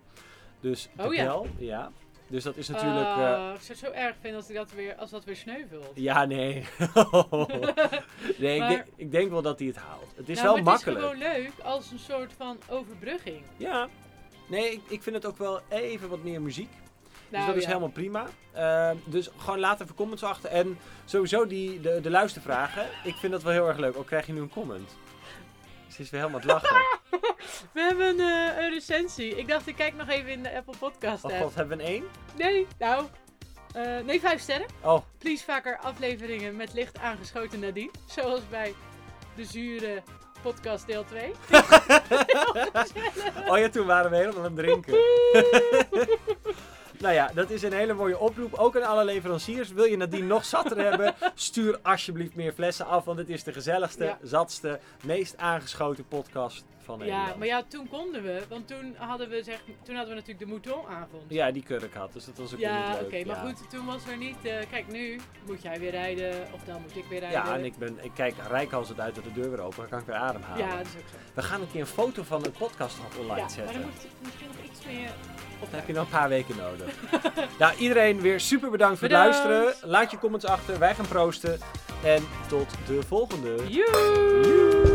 Dus Oh ja. bel, ja. Dus dat is natuurlijk... eh, Ah, ik zou het zo erg vinden als, ik dat weer, als dat weer sneuvelt. ja, nee. (laughs) nee, ik, denk, ik denk wel dat hij het haalt. Het is Nou, wel makkelijk. Het is gewoon leuk als een soort van overbrugging. Ja. Nee, ik, ik vind het ook wel even wat meer muziek. Dus Nou, dat is helemaal prima. Ehm, dus gewoon laat even comments achter. En sowieso die, de, de luistervragen. Ik vind dat wel heel erg leuk. Ook krijg je nu een comment. Ze is weer helemaal het lachen. (laughs) We hebben eh, een recensie. Ik dacht, ik kijk nog even in de Apple Podcast Oh app. god, hebben we een 1? Nee, nou. eh, nee, vijf sterren. Oh, Please vaker afleveringen met licht aangeschoten Nadine. (laughs) Zoals bij de zure podcast deel 2. (laughs) oh ja, toen waren we helemaal aan het drinken. Nou ja, dat is een hele mooie oproep. Ook aan alle leveranciers. Wil je Nadine nog zatter hebben? (laughs) Stuur alsjeblieft meer flessen af. Want het is de gezelligste, Ja. zatste, meest aangeschoten podcast van Nederland. Ja, maar ja, toen konden we. Want toen hadden we, zeg, toen hadden we natuurlijk de moutonavond. Ja, die kurk had. Dus dat was ook Ja, niet oké, leuk. maar ja. goed, toen was er niet. eh, kijk, nu moet jij weer rijden, of dan moet ik weer rijden. Ja, en ik, ben, ik kijk rijk als het uit dat de deur weer open. Dan kan ik weer ademhalen. Ja, dat is ook zo. We gaan een keer een foto van het podcast online Ja, maar zetten. dan moet je misschien nog iets meer. Dat heb je nog een paar weken nodig. (laughs) nou, iedereen weer super bedankt voor Bedankt. het luisteren. Laat je comments achter. Wij gaan proosten. En tot de volgende. Joe.